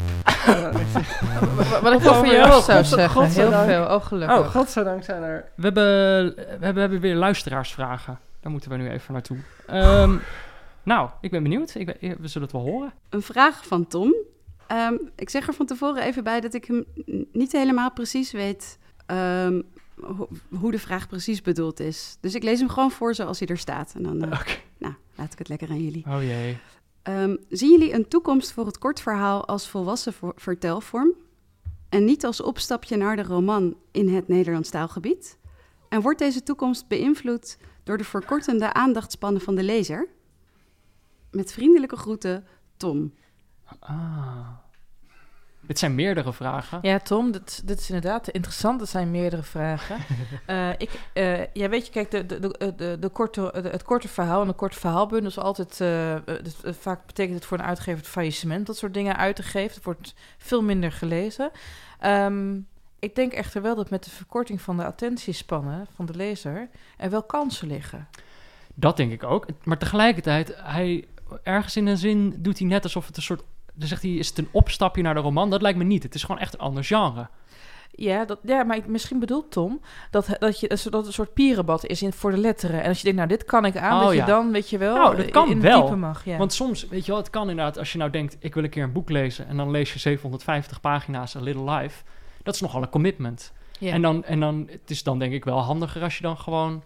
[laughs] Wat ik wel voor Oh, jou zou zeggen. Heel veel. Oh, gelukkig. oh, godzijdank zijn er... We hebben, we hebben, we hebben weer luisteraarsvragen. Daar moeten we nu even naartoe. Ehm, nou, ik ben benieuwd. Ik ben- we zullen het wel horen. Een vraag van Tom. Ehm, ik zeg er van tevoren even bij dat ik hem niet helemaal precies weet ehm, ho- hoe de vraag precies bedoeld is. Dus ik lees hem gewoon voor zoals hij er staat. En dan eh, nou, laat ik het lekker aan jullie. Oh jee. Ehm, zien jullie een toekomst voor het kortverhaal als volwassen vo- vertelvorm? En niet als opstapje naar de roman in het Nederlands taalgebied? En wordt deze toekomst beïnvloed door de verkortende aandachtspannen van de lezer? Met vriendelijke groeten, Tom. Ah. Dit zijn meerdere vragen. Ja, Tom, dit, dit is inderdaad interessant. Er zijn meerdere vragen. [laughs] Eh, ik, eh, ja, weet je, kijk, de, de, de, de, de korte, de- het korte verhaal en de korte verhaalbundel is altijd... eh, eh, eh, vaak betekent het voor een uitgever het faillissement dat soort dingen uit te geven. Het wordt veel minder gelezen. Ehm, ik denk echter wel dat met de verkorting van de attentiespannen van de lezer... er wel kansen liggen. Dat denk ik ook. Maar tegelijkertijd, hij, ergens in een zin doet hij net alsof het een soort... Dan zegt hij, is het een opstapje naar de roman? Dat lijkt me niet. Het is gewoon echt een ander genre. Ja, dat, ja, maar ik, misschien bedoelt Tom dat, dat, je, dat het een soort pierenbad is in, voor de letteren. En als je denkt, nou, dit kan ik aan, Oh, dat je dan, weet je wel, Nou, dat kan in wel. diepe mag. Ja. Want soms, weet je wel, het kan inderdaad... Als je nou denkt, ik wil een keer een boek lezen... en dan lees je 750 pagina's A Little Life... Dat is nogal een commitment. ja. En, dan, en dan, het is dan denk ik wel handiger als je dan gewoon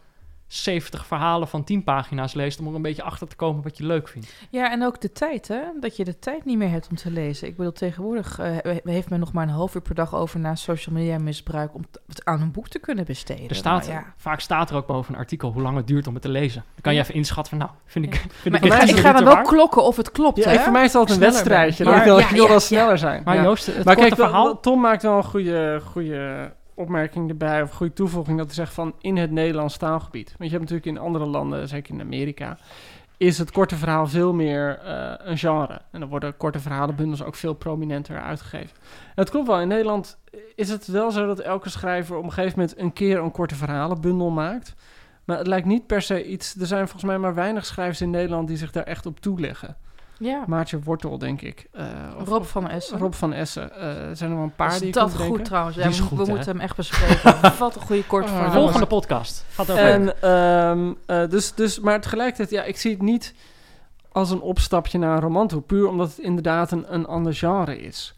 70 verhalen van 10 pagina's leest om er een beetje achter te komen wat je leuk vindt. ja, en ook de tijd, hè? Dat je de tijd niet meer hebt om te lezen. Ik bedoel, tegenwoordig eh, he- heeft men nog maar een half uur per dag over na social media misbruik om het aan een boek te kunnen besteden. Er staat, Nou, ja. Vaak staat er ook boven een artikel hoe lang het duurt om het te lezen. Dan kan je even inschatten van nou, vind ik, Ja. vind Maar ik ga, [laughs] ik ga dan wel klokken of het klopt, Ja, hè? voor mij is het altijd een wedstrijdje. Dan wil ik wil wel sneller zijn. Maar. Joost, het maar korte kijk, verhaal... Tom maakt wel een goede, goede opmerking erbij, of goede toevoeging, dat hij zegt van in het Nederlands taalgebied. Want je hebt natuurlijk in andere landen, zeker in Amerika, is het korte verhaal veel meer eh, een genre. En dan worden korte verhalenbundels ook veel prominenter uitgegeven. En het klopt wel, in Nederland is het wel zo dat elke schrijver op een gegeven moment een keer een korte verhalenbundel maakt. Maar het lijkt niet per se iets. Er zijn volgens mij maar weinig schrijvers in Nederland die zich daar echt op toeleggen. Ja. Maartje Wortel, denk ik. eh, of- Rob van Essen. Rob van Essen. Eh, er zijn er wel een paar Is die ik dat goed trouwens? Ja, is we, goed, we hè? moeten hem echt bespreken. [laughs] Wat een goede kort Oh, verhaal. Volgende podcast. Gaat over En, ehm, eh, dus, dus, maar tegelijkertijd, ja, ik zie het niet als een opstapje naar een roman toe. Puur omdat het inderdaad een, een ander genre is.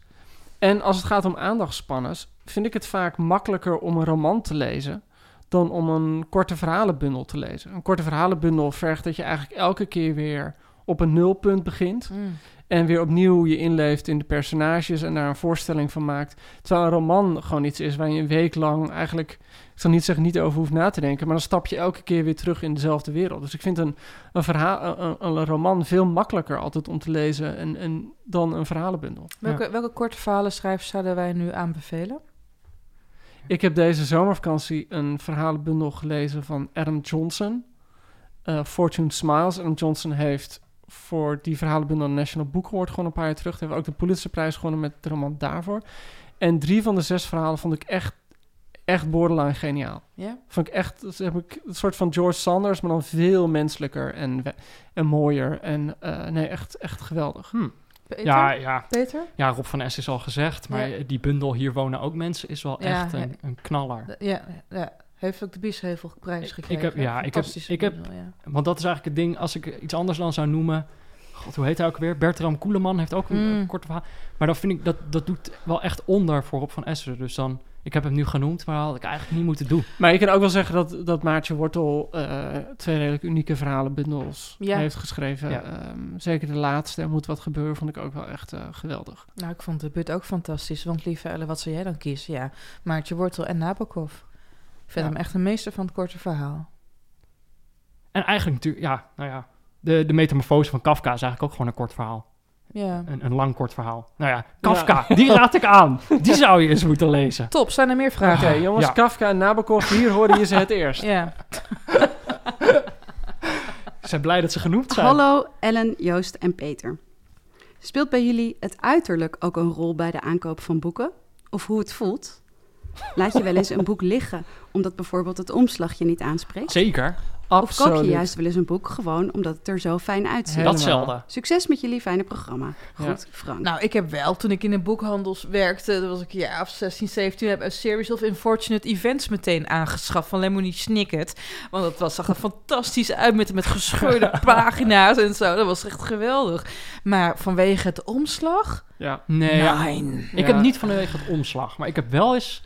En als het gaat om aandachtsspanners, vind ik het vaak makkelijker om een roman te lezen dan om een korte verhalenbundel te lezen. Een korte verhalenbundel vergt dat je eigenlijk elke keer weer op een nulpunt begint. Mm. En weer opnieuw je inleeft in de personages en daar een voorstelling van maakt. Terwijl een roman gewoon iets is waar je een week lang eigenlijk, ik zal niet zeggen niet over hoeft na te denken, maar dan stap je elke keer weer terug in dezelfde wereld. Dus ik vind een, een, verhaal, een, een roman veel makkelijker altijd om te lezen en, en dan een verhalenbundel. Welke, welke korte verhalenschrijvers zouden wij nu aanbevelen? Ik heb deze zomervakantie een verhalenbundel gelezen van Adam Johnson. eh, Fortune Smiles. Adam Johnson heeft voor die verhalenbundel National Book Award gewoon een paar jaar terug. Hij heeft ook de Pulitzerprijs gewonnen met de roman daarvoor. En drie van de zes verhalen vond ik echt, echt borderline geniaal. Ja? Vond ik echt, dus heb ik een soort van George Sanders, maar dan veel menselijker en, we- en mooier. En eh, nee, echt, echt geweldig. Hm. Peter? Ja, ja, Peter? ja, Rob van Es is al gezegd, maar Ja. die bundel Hier wonen ook mensen is wel Ja, echt een, een knaller. Ja, ja. Heeft ook de Biesheuvelprijs Ik- ik gekregen. heb- ja, ik heb- ik heb- ja. Want dat is eigenlijk het ding, als ik iets anders dan zou noemen... God, hoe heet hij ook weer? Bertram Koeleman heeft ook een, Mm. een korte verhaal. Maar dan vind ik, dat, dat doet wel echt onder voor Rob van Essen. Dus dan, ik heb hem nu genoemd, maar dat had ik eigenlijk niet moeten doen. Maar je kan ook wel zeggen dat, dat Maartje Wortel eh, twee redelijk unieke verhalenbundels Ja. heeft geschreven. Ja. Ehm, zeker de laatste, Er moet wat gebeuren, vond ik ook wel echt eh, geweldig. Nou, ik vond de debuut ook fantastisch. Want lieve Elle, wat zou jij dan kiezen? Ja, Maartje Wortel en Nabokov. Ik vind Ja. hem echt een meester van het korte verhaal. En eigenlijk natuurlijk, ja, nou ja... De, de metamorfose van Kafka is eigenlijk ook gewoon een kort verhaal. Ja. Een, een lang kort verhaal. Nou ja, Kafka, die raad ik aan. Die [laughs] zou je eens moeten lezen. Top, zijn er meer Oké, vragen? jongens, Ja. Kafka en Nabokov, hier hoorde je ze het [laughs] eerst. Ja. Ze zijn blij dat ze genoemd zijn. Hallo Ellen, Joost en Peter. Speelt bij jullie het uiterlijk ook een rol bij de aankoop van boeken? Of hoe het voelt? Laat je wel eens een boek liggen omdat bijvoorbeeld het omslagje niet aanspreekt? Zeker, Of koop Absoluut. je juist wel eens een boek gewoon omdat het er zo fijn uitziet? Datzelfde. Succes met jullie fijne programma. Ja. Goed, Frank. Nou, ik heb wel, toen ik in de boekhandels werkte, dat was ik jaar of 16, 17, heb een Series of Unfortunate Events meteen aangeschaft van Lemony Snicket. Want dat was, zag er fantastisch uit met, met gescheurde [laughs] pagina's en zo. Dat was echt geweldig. Maar vanwege het omslag? Ja. Nee, ja. Ik Ja. heb niet vanwege het omslag, maar ik heb wel eens...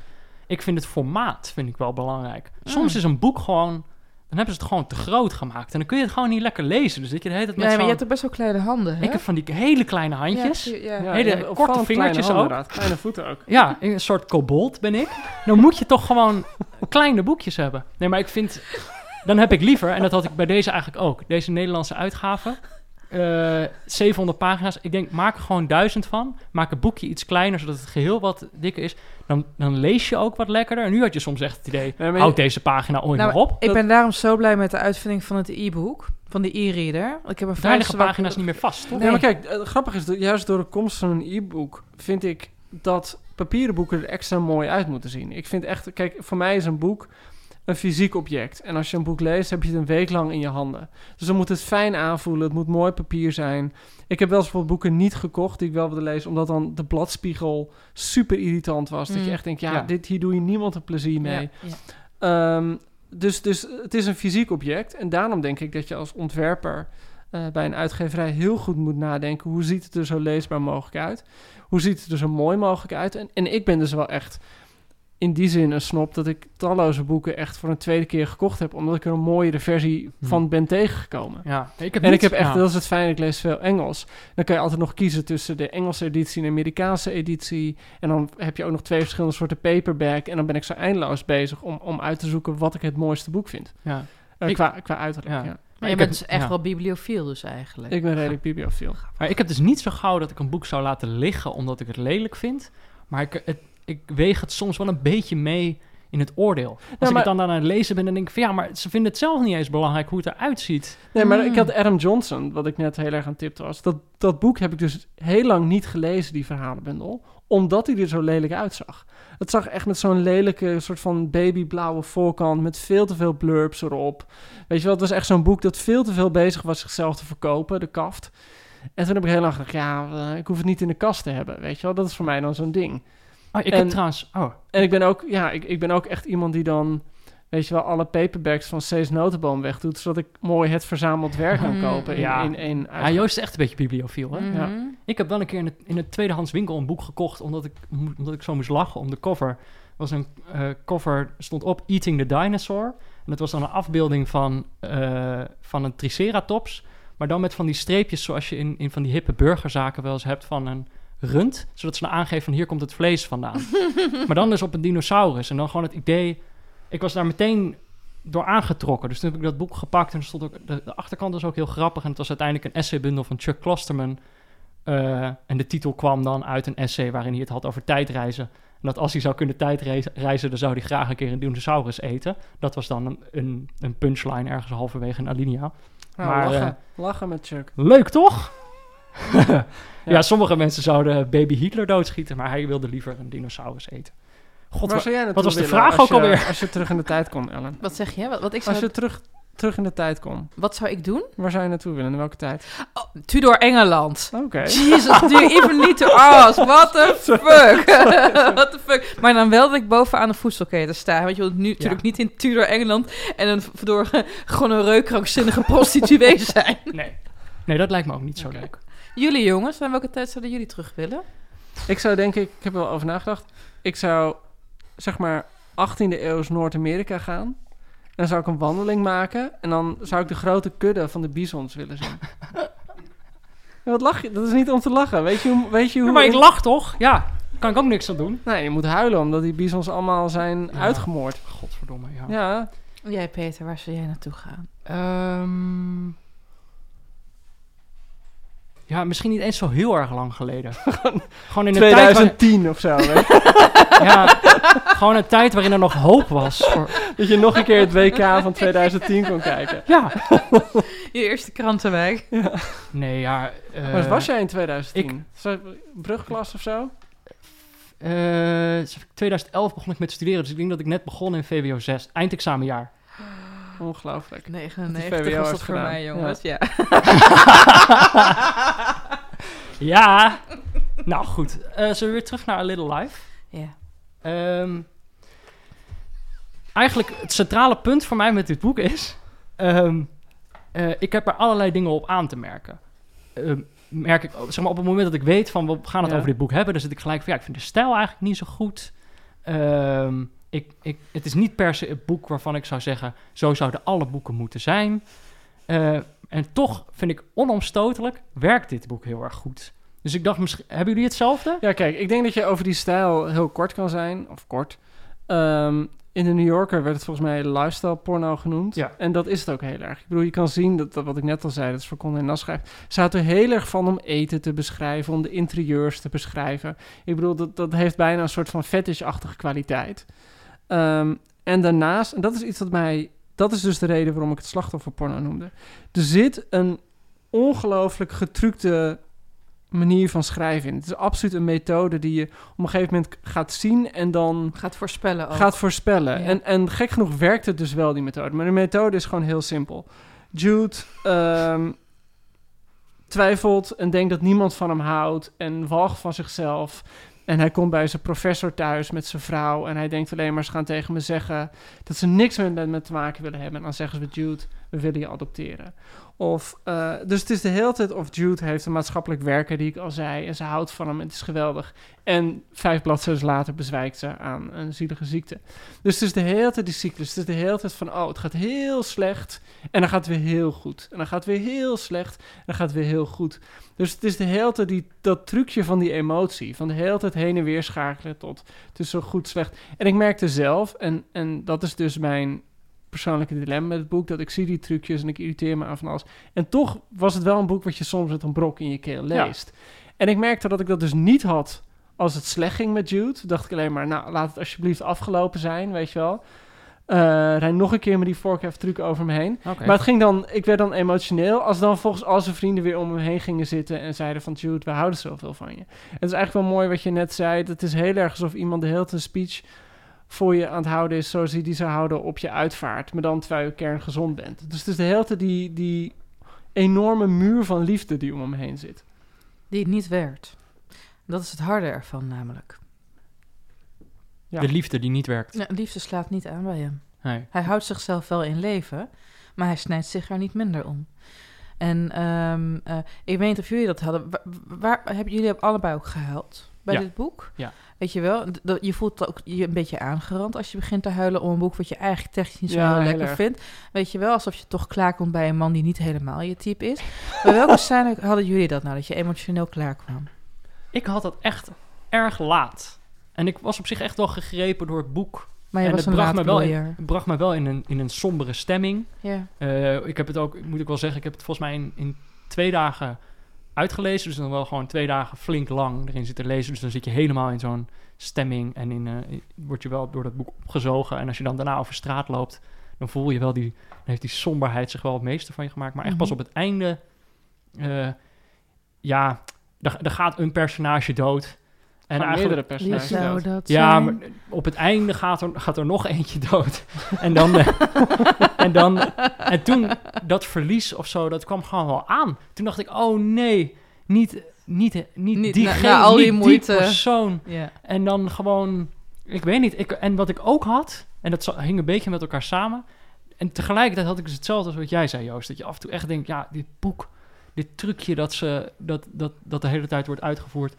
Ik vind het formaat vind ik wel belangrijk. Soms Mm. is een boek gewoon... Dan hebben ze het gewoon te groot gemaakt. En dan kun je het gewoon niet lekker lezen. Dus dat je de hele tijd met maar je hebt ook best wel kleine handen, hè? Ik heb van die hele kleine handjes. Ja, ja. Ja, Hele korte vingertjes kleine handen, ook. inderdaad. Kleine voeten ook. Ja, een soort kobold ben ik. Dan moet je toch gewoon kleine boekjes hebben. Nee, maar ik vind... Dan heb ik liever, en dat had ik bij deze eigenlijk ook... Deze Nederlandse uitgave... eh 700 pagina's. Ik denk, maak er gewoon duizend van. Maak het boekje iets kleiner, zodat het geheel wat dikker is. Dan, dan lees je ook wat lekkerder. En nu had je soms echt het idee... Nee, maar je- houd deze pagina ooit Nou, maar op. Ik ben daarom zo blij met de uitvinding van het e-book, van de e-reader. Ik heb een Daar vrij liggen zwak- pagina's niet meer vast, toch? Nee, maar kijk, het grappige is, dat juist door de komst van een e-book vind ik dat papieren boeken er extra mooi uit moeten zien. Ik vind echt, kijk, voor mij is een boek een fysiek object. En als je een boek leest, heb je het een week lang in je handen. Dus dan moet het fijn aanvoelen, het moet mooi papier zijn. Ik heb wel eens bijvoorbeeld boeken niet gekocht die ik wel wilde lezen, omdat dan de bladspiegel super irritant was. Dat je Mm. echt denkt, ja, Ja. Dit, hier doe je niemand een plezier mee. Ja, ja. Ehm, dus, dus het is een fysiek object. En daarom denk ik dat je als ontwerper eh, bij een uitgeverij heel goed moet nadenken... hoe ziet het er zo leesbaar mogelijk uit? Hoe ziet het er zo mooi mogelijk uit? En, en ik ben dus wel echt in die zin een snop... dat ik talloze boeken echt voor een tweede keer gekocht heb... omdat ik er een mooiere versie Hm. van ben tegengekomen. Ja, ik heb En niet- ik heb echt, ja. dat is het fijne, ik lees veel Engels. Dan kan je altijd nog kiezen tussen de Engelse editie en de Amerikaanse editie. En dan heb je ook nog twee verschillende soorten paperback. En dan ben ik zo eindeloos bezig om, om uit te zoeken wat ik het mooiste boek vind. Ja. Eh, Ik- qua, qua uiterlijk, ja. ja. Maar je ik bent heb- dus echt ja. wel bibliofiel dus eigenlijk. Ik ben redelijk bibliofiel. Maar ik heb dus niet zo gauw dat ik een boek zou laten liggen omdat ik het lelijk vind. Maar ik, het, ik weeg het soms wel een beetje mee in het oordeel. Als ik maar- het dan aan het lezen ben, dan denk ik van ja, maar ze vinden het zelf niet eens belangrijk hoe het eruit ziet. Nee, maar Mm. ik had Adam Johnson, wat ik net heel erg aan tipte was. Dat, dat boek heb ik dus heel lang niet gelezen, die verhalenbundel. Omdat hij er zo lelijk uitzag. Het zag echt met zo'n lelijke soort van babyblauwe voorkant. Met veel te veel blurbs erop. Weet je wel, het was echt zo'n boek dat veel te veel bezig was zichzelf te verkopen, de kaft. En toen heb ik heel lang gedacht, ja, eh, ik hoef het niet in de kast te hebben. Weet je wel, dat is voor mij dan zo'n ding. Oh, ik En- heb trouwens... Oh, En ik ben ook, ja, ik, ik ben ook echt iemand die dan, weet je wel, alle paperbacks van Cees Notenboom wegdoet, zodat ik mooi het verzameld werk kan Mm. kopen in Ja. in één ja, Joost is echt een beetje bibliofiel, hè? Ja. Ik heb wel een keer in, het, in een tweedehands winkel een boek gekocht... omdat ik, omdat ik zo moest lachen om de cover. Er was een eh, cover, stond op Eating the Dinosaur. En dat was dan een afbeelding van, eh, van een triceratops... maar dan met van die streepjes zoals je in, in van die hippe burgerzaken wel eens hebt van een rund... zodat ze dan aangeven van hier komt het vlees vandaan. [laughs] maar dan dus op een dinosaurus. En dan gewoon het idee... Ik was daar meteen door aangetrokken. Dus toen heb ik dat boek gepakt en er stond ook... De, de achterkant was ook heel grappig. En het was uiteindelijk een essaybundel van Chuck Klosterman... Eh, en de titel kwam dan uit een essay waarin hij het had over tijdreizen. En dat als hij zou kunnen tijdreizen, dan zou hij graag een keer een dinosaurus eten. Dat was dan een, een, een punchline ergens halverwege een alinea. Nou, Maar, lachen, eh, lachen met Chuck. Leuk toch? [laughs] ja. Ja. sommige mensen zouden baby Hitler doodschieten, maar hij wilde liever een dinosaurus eten. God, Waar wa- zou jij naartoe was de vraag als ook je- alweer? Als je terug in de tijd kon, Ellen. Wat zeg je? Wat, wat, ik zou, Als je terug, terug in de tijd kon, wat zou ik doen? waar zou je naartoe willen? In welke tijd? Oh, Tudor Engeland. Oké. Jesus, do you even need to ask? What the [laughs] fuck? [laughs] What the fuck? Maar dan wel dat ik bovenaan de voedselketen sta. Want je wilt nu natuurlijk niet in Tudor Engeland en een door gewoon een reukkrankzinnige prostituee zijn. Nee. nee, dat lijkt me ook niet zo leuk. Jullie jongens, naar welke tijd zouden jullie terug willen? Ik zou denk ik, ik heb er wel over nagedacht. Ik zou zeg maar 18e eeuws Noord-Amerika gaan. En dan zou ik een wandeling maken. En dan zou ik de grote kudde van de bisons willen zien. Ja, [laughs] wat lach je? Dat is niet om te lachen. Weet je hoe... Weet je hoe Ja, maar ik lach toch? Ja, kan ik ook niks aan doen. Nee, je moet huilen omdat die bisons allemaal zijn Ja. uitgemoord. Godverdomme, ja. Ja, Jij Peter, waar zou jij naartoe gaan? Ehm, Ja, misschien niet eens zo heel erg lang geleden. [laughs] gewoon in een tijd... waar- 2010 of zo. weet je. [laughs] ja, gewoon een tijd waarin er nog hoop was. Voor, [laughs] dat je nog een keer het WK van 2010 kon kijken. ja. Je eerste krantenwijk. Nee, ja... eh, Maar was jij in 2010? Zo- Brugklas of zo? eh, 2011 begon ik met studeren, dus ik denk dat ik net begon in VWO 6. Eindexamenjaar. Ongelooflijk. Die 99 VWO was dat voor gedaan. mij, jongens. Ja. [laughs] Ja. nou goed, Eh zullen we weer terug naar A Little Life? ja. Ehm, eigenlijk het centrale punt voor mij met dit boek is... ehm, eh, ik heb er allerlei dingen op aan te merken. Ehm, merk ik, zeg maar, op het moment dat ik weet van we gaan het Ja. over dit boek hebben... dan zit ik gelijk van ja, ik vind de stijl eigenlijk niet zo goed. Ehm, ik, ik, het is niet per se een boek waarvan ik zou zeggen... zo zouden alle boeken moeten zijn. Eh, en toch vind ik onomstotelijk werkt dit boek heel erg goed. Dus ik dacht, misschien, hebben jullie hetzelfde? Ja, kijk, ik denk dat je over die stijl heel kort kan zijn. Of kort. Ehm, in de New Yorker werd het volgens mij lifestyle porno genoemd. Ja. En dat is het ook heel erg. Ik bedoel, je kan zien, dat, dat wat ik net al zei, dat is voor Condé en Nast schrijft. Ze houdt er heel erg van om eten te beschrijven, om de interieurs te beschrijven. Ik bedoel, dat, dat heeft bijna een soort van fetish-achtige kwaliteit. Ehm, en daarnaast, en dat is iets wat mij... Dat is dus de reden waarom ik het slachtofferporno noemde. Er zit een ongelooflijk getructe manier van schrijven in. Het is absoluut een methode die je op een gegeven moment gaat zien en dan Gaat voorspellen ook. gaat voorspellen. Ja. En, en gek genoeg werkt het dus wel, die methode. Maar de methode is gewoon heel simpel. Jude ehm, twijfelt en denkt dat niemand van hem houdt en walgt van zichzelf. En hij komt bij zijn professor thuis met zijn vrouw en hij denkt alleen maar, ze gaan tegen me zeggen dat ze niks met me te maken willen hebben. En dan zeggen ze, Jude, willen je adopteren. Of, eh, dus het is de hele tijd of Jude heeft een maatschappelijk werker, die ik al zei, en ze houdt van hem, het is geweldig. En vijf bladzijden later bezwijkt ze aan een zielige ziekte. Dus het is de hele tijd die cyclus. Het is de hele tijd van, oh, het gaat heel slecht. En dan gaat het weer heel goed. En dan gaat het weer heel slecht. En dan gaat het weer heel goed. Dus het is de hele tijd dat trucje van die emotie. Van de hele tijd heen en weer schakelen tot zo goed, slecht. En ik merkte zelf, en, en dat is dus mijn persoonlijke dilemma met het boek, dat ik zie die trucjes en ik irriteer me aan van alles. En toch was het wel een boek wat je soms met een brok in je keel Ja. leest. En ik merkte dat ik dat dus niet had als het slecht ging met Jude. dacht ik alleen maar, nou, laat het alsjeblieft afgelopen zijn, weet je wel. Eh rij nog een keer met die vorkheft truc over me heen. Maar het ging dan, ik werd dan emotioneel als dan volgens al zijn vrienden weer om hem heen gingen zitten en zeiden van Jude, we houden zoveel van je. Het is eigenlijk wel mooi wat je net zei. Het is heel erg alsof iemand de hele tijd een speech voor je aan het houden is zoals hij die zou houden op je uitvaart, maar dan terwijl je kerngezond bent. Dus het is de hele tijd die, die enorme muur van liefde die om hem heen zit. Die het niet werkt. Dat is het harde ervan namelijk. Ja. De liefde die niet werkt. Ja, liefde slaat niet aan bij hem. Nee. Hij houdt zichzelf wel in leven, maar hij snijdt zich er niet minder om. En ehm, eh, ik weet niet of jullie dat hadden. Waar, waar- hebben jullie allebei ook gehuild bij Ja. dit boek? Ja. Weet je wel, dat- je voelt ook je een beetje aangerand als je begint te huilen om een boek wat je eigenlijk technisch niet zo Ja, heel heel lekker erg. vindt. Weet je wel, alsof je toch klaarkomt bij een man die niet helemaal je type is. Bij welke [laughs] scène hadden jullie dat nou, dat je emotioneel klaarkwam? Ik had dat echt erg laat. En ik was op zich echt wel gegrepen door het boek. Maar je En was het bracht me wel in, het bracht me wel in een, in een sombere stemming. Ja. Eh, ik heb het ook, moet ik wel zeggen, ik heb het volgens mij in, in twee dagen uitgelezen. Dus dan wel gewoon twee dagen flink lang erin zitten lezen. Dus dan zit je helemaal in zo'n stemming en in, in- word je wel door dat boek opgezogen. En als je dan daarna over straat loopt, dan voel je wel die, dan heeft die somberheid zich wel het meeste van je gemaakt. Maar echt pas Mhm. op het einde, eh, ja, er, er gaat een personage dood. En eigenlijk, meerdere Wie personages. zou dood. dat ja, zijn? maar op het einde gaat er, gaat er nog eentje dood. [laughs] en dan, eh, [laughs] en dan, en toen dat verlies of zo, dat kwam gewoon wel aan. Toen dacht ik, oh nee, niet, niet, niet, Niet diegene, na- na al die niet moeite. persoon. Ja. En dan gewoon, ik weet niet. Ik, en wat ik ook had, en dat hing een beetje met elkaar samen. En tegelijkertijd had ik dus hetzelfde als wat jij zei, Joost. Dat je af en toe echt denkt, ja, dit boek, dit trucje dat, ze, dat, dat, dat de hele tijd wordt uitgevoerd.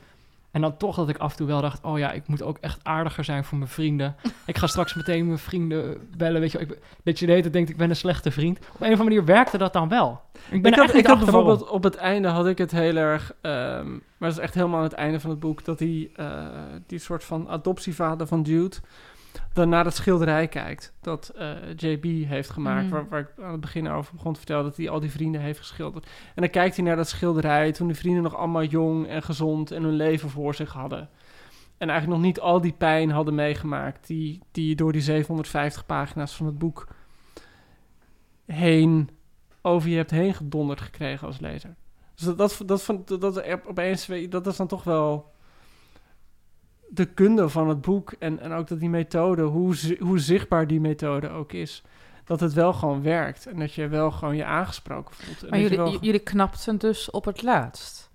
En dan toch dat ik af en toe wel dacht, oh ja, ik moet ook echt aardiger zijn voor mijn vrienden. [laughs] Ik ga straks meteen mijn vrienden bellen, weet je. Ik, dat je de hele tijd denkt, ik ben een slechte vriend. Op een of andere manier werkte dat dan wel. Ik ben ik had, ik waarom. bijvoorbeeld op het einde had ik het heel erg, ehm, maar dat is echt helemaal aan het einde van het boek, dat die, eh, die soort van adoptievader van Jude, dan naar het schilderij kijkt dat eh, JB heeft gemaakt. Mm. Waar, waar ik aan het begin over begon te vertellen dat hij al die vrienden heeft geschilderd. En dan kijkt hij naar dat schilderij toen die vrienden nog allemaal jong en gezond en hun leven voor zich hadden. En eigenlijk nog niet al die pijn hadden meegemaakt die, die je door die 750 pagina's van het boek heen over je hebt heen gedonderd gekregen als lezer. Dus dat, dat, dat, dat, dat opeens, dat is dan toch wel de kunde van het boek en, en ook dat die methode, hoe, hoe zichtbaar die methode ook is, dat het wel gewoon werkt en dat je wel gewoon je aangesproken voelt. En Maar wel- jullie knapten dus op het laatst.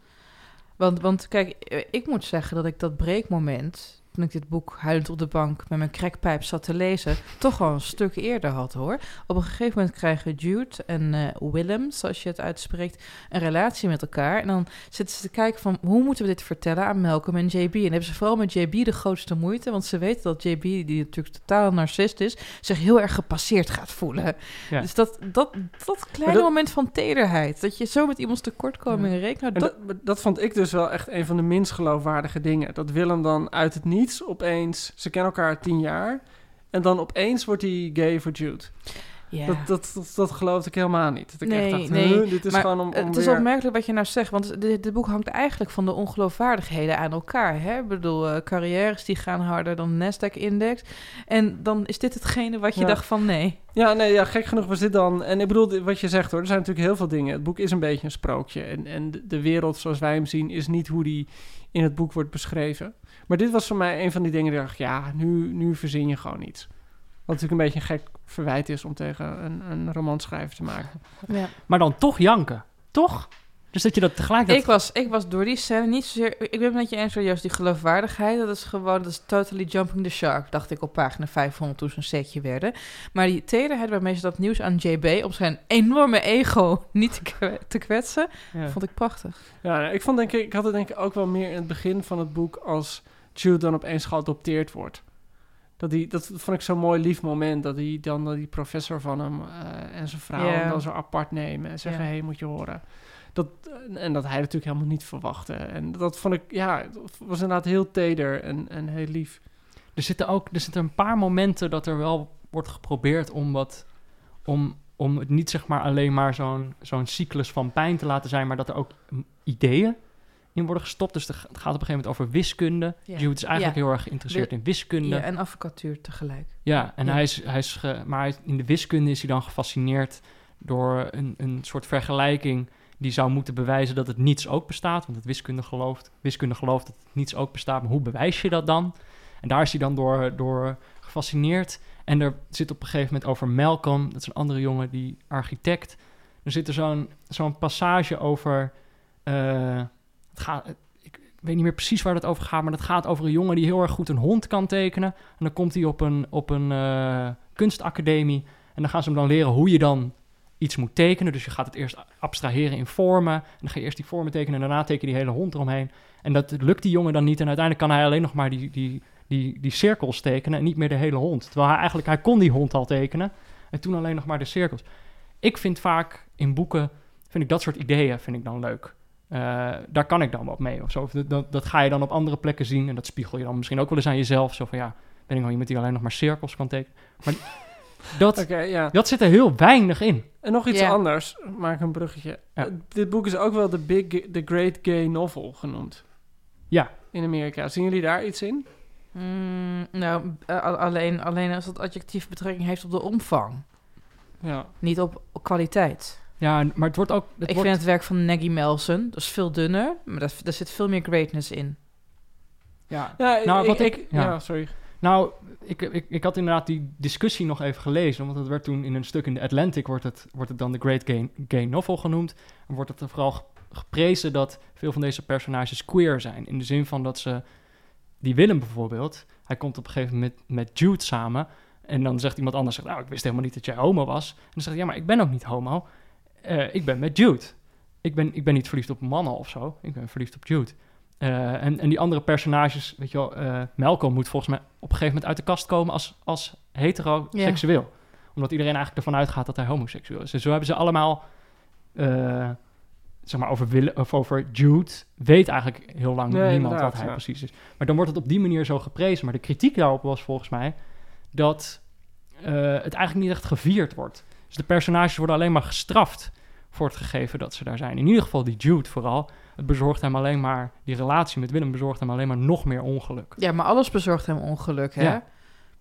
Want, want kijk, eh, ik moet zeggen dat ik dat breekmoment... toen ik dit boek huilend op de bank met mijn crackpijp zat te lezen... toch al een stuk eerder had, hoor. Op een gegeven moment krijgen Jude en eh, Willem, zoals je het uitspreekt... een relatie met elkaar. En dan zitten ze te kijken van... hoe moeten we dit vertellen aan Malcolm en JB? En hebben ze vooral met JB de grootste moeite... want ze weten dat JB, die natuurlijk totaal narcist is... zich heel erg gepasseerd gaat voelen. Ja. Dus dat, dat, dat kleine dat- moment van tederheid... dat je zo met iemands tekortkomingen rekent... En dat, dat, dat vond ik dus wel echt een van de minst geloofwaardige dingen. Dat Willem dan uit het niets opeens... Ze kennen elkaar tien jaar. En dan opeens wordt hij gay voor Jude. ja. Dat, dat, dat, dat geloofde ik helemaal niet. Dat ik Nee, echt dacht, nee, dit is maar gewoon om, om het is opmerkelijk wat je nou zegt, want dit, dit boek hangt eigenlijk van de ongeloofwaardigheden aan elkaar. Hè? Ik bedoel, eh, carrières die gaan harder dan de Nasdaq-index. En dan is dit hetgene wat je Ja. dacht van nee. Ja, nee, ja, gek genoeg was dit dan... En ik bedoel, wat je zegt hoor, er zijn natuurlijk heel veel dingen. Het boek is een beetje een sprookje. En, en de wereld zoals wij hem zien is niet hoe die in het boek wordt beschreven. Maar dit was voor mij een van die dingen die ik dacht... Ja, nu, nu verzin je gewoon iets. Wat natuurlijk een beetje een gek verwijt is om tegen een, een romanschrijver te maken. Ja. Maar dan toch janken, toch? Dus dat je dat tegelijkertijd... Ik, was, ik was door die scène niet zozeer... Ik ben het met je eens, juist die geloofwaardigheid. Dat is gewoon, dat is totally jumping the shark, dacht ik op pagina 500 toen ze een setje werden. Maar die tederheid waarmee ze dat nieuws aan JB... om zijn enorme ego [laughs] niet te, kwe- te kwetsen, Ja. vond ik prachtig. Ja, ik, vond, denk ik, ik had het denk ik ook wel meer in het begin van het boek... als Jude dan opeens geadopteerd wordt. Dat, die, dat vond ik zo'n mooi lief moment. Dat hij dan dat die professor van hem eh, en zijn vrouw dan zo apart nemen en zeggen: hey, moet je horen. Dat, en dat hij natuurlijk helemaal niet verwachtte. En dat vond ik, ja, het was inderdaad heel teder en, en heel lief. Er zitten ook er zitten een paar momenten dat er wel wordt geprobeerd om wat. om, om het niet zeg maar alleen maar zo'n zo'n cyclus van pijn te laten zijn, maar dat er ook ideeën in worden gestopt. Dus het gaat op een gegeven moment over wiskunde. Ja. Jude is eigenlijk Ja. heel erg geïnteresseerd in wiskunde. Ja, en advocatuur tegelijk. en Ja. hij is, hij is ge- maar in de wiskunde is hij dan gefascineerd door een, een soort vergelijking die zou moeten bewijzen dat het niets ook bestaat. Want het wiskunde gelooft, wiskunde gelooft dat het niets ook bestaat. Maar hoe bewijs je dat dan? En daar is hij dan door, door gefascineerd. En er zit op een gegeven moment over Malcolm, dat is een andere jongen, die architect. Er zit er zo'n zo'n passage over. eh, ik weet niet meer precies waar het over gaat, maar dat gaat over een jongen die heel erg goed een hond kan tekenen. En dan komt hij op een, op een eh, kunstacademie. En dan gaan ze hem dan leren hoe je dan iets moet tekenen. Dus je gaat het eerst abstraheren in vormen. En dan ga je eerst die vormen tekenen en daarna teken je die hele hond eromheen. En dat lukt die jongen dan niet. En uiteindelijk kan hij alleen nog maar die, die, die, die cirkels tekenen en niet meer de hele hond. Terwijl hij eigenlijk, hij kon die hond al tekenen. En toen alleen nog maar de cirkels. Ik vind vaak in boeken, vind ik dat soort ideeën vind ik dan leuk. Eh, daar kan ik dan wat mee of zo. Of dat, dat, dat ga je dan op andere plekken zien. En dat spiegel je dan misschien ook wel eens aan jezelf. Zo van ja, ben ik nou iemand die alleen nog maar cirkels kan tekenen. Maar [laughs] dat, Oké, ja. dat zit er heel weinig in. En nog iets anders, maak een bruggetje. Ja. Eh, dit boek is ook wel de Big, The Great Gay Novel genoemd. Ja. In Amerika. Zien jullie daar iets in? Mm, nou, eh, alleen, alleen als dat adjectief betrekking heeft op de omvang. Ja. Niet op kwaliteit. Ja, maar het wordt ook... Het ik wordt, vind het werk van Maggie Melson, dat is veel dunner, maar daar, daar zit veel meer greatness in. ja, Ja, Nou, ik, wat ik, ik- ja. ja. sorry. Nou, ik, ik, ik had inderdaad die discussie nog even gelezen. Want het werd toen in een stuk in de Atlantic... wordt het, wordt het dan de Great Gay, Gay Novel genoemd. En wordt het er vooral ge- geprezen dat veel van deze personages queer zijn. In de zin van dat ze... Die Willem bijvoorbeeld, hij komt op een gegeven moment met Jude samen... En dan zegt iemand anders, zegt, nou, ik wist helemaal niet dat jij homo was. En dan zegt hij, ja, maar ik ben ook niet homo. Eh, ik ben met Jude. Ik ben, ik ben niet verliefd op mannen of zo. Ik ben verliefd op Jude. Eh, en, en die andere personages, weet je wel, eh, Malcolm moet volgens mij op een gegeven moment uit de kast komen als, als heteroseksueel. Omdat iedereen eigenlijk ervan uitgaat dat hij homoseksueel is. En zo hebben ze allemaal, zeg maar, over, of over Jude, weet eigenlijk heel lang Nee, niemand wat hij ja. precies is. Maar dan wordt het op die manier zo geprezen. Maar de kritiek daarop was volgens mij dat het eigenlijk niet echt gevierd wordt. Dus de personages worden alleen maar gestraft voor het gegeven dat ze daar zijn. In ieder geval die Jude vooral. Het bezorgt hem alleen maar, die relatie met Willem bezorgt hem alleen maar nog meer ongeluk. Ja, maar alles bezorgt hem ongeluk, hè? Ja.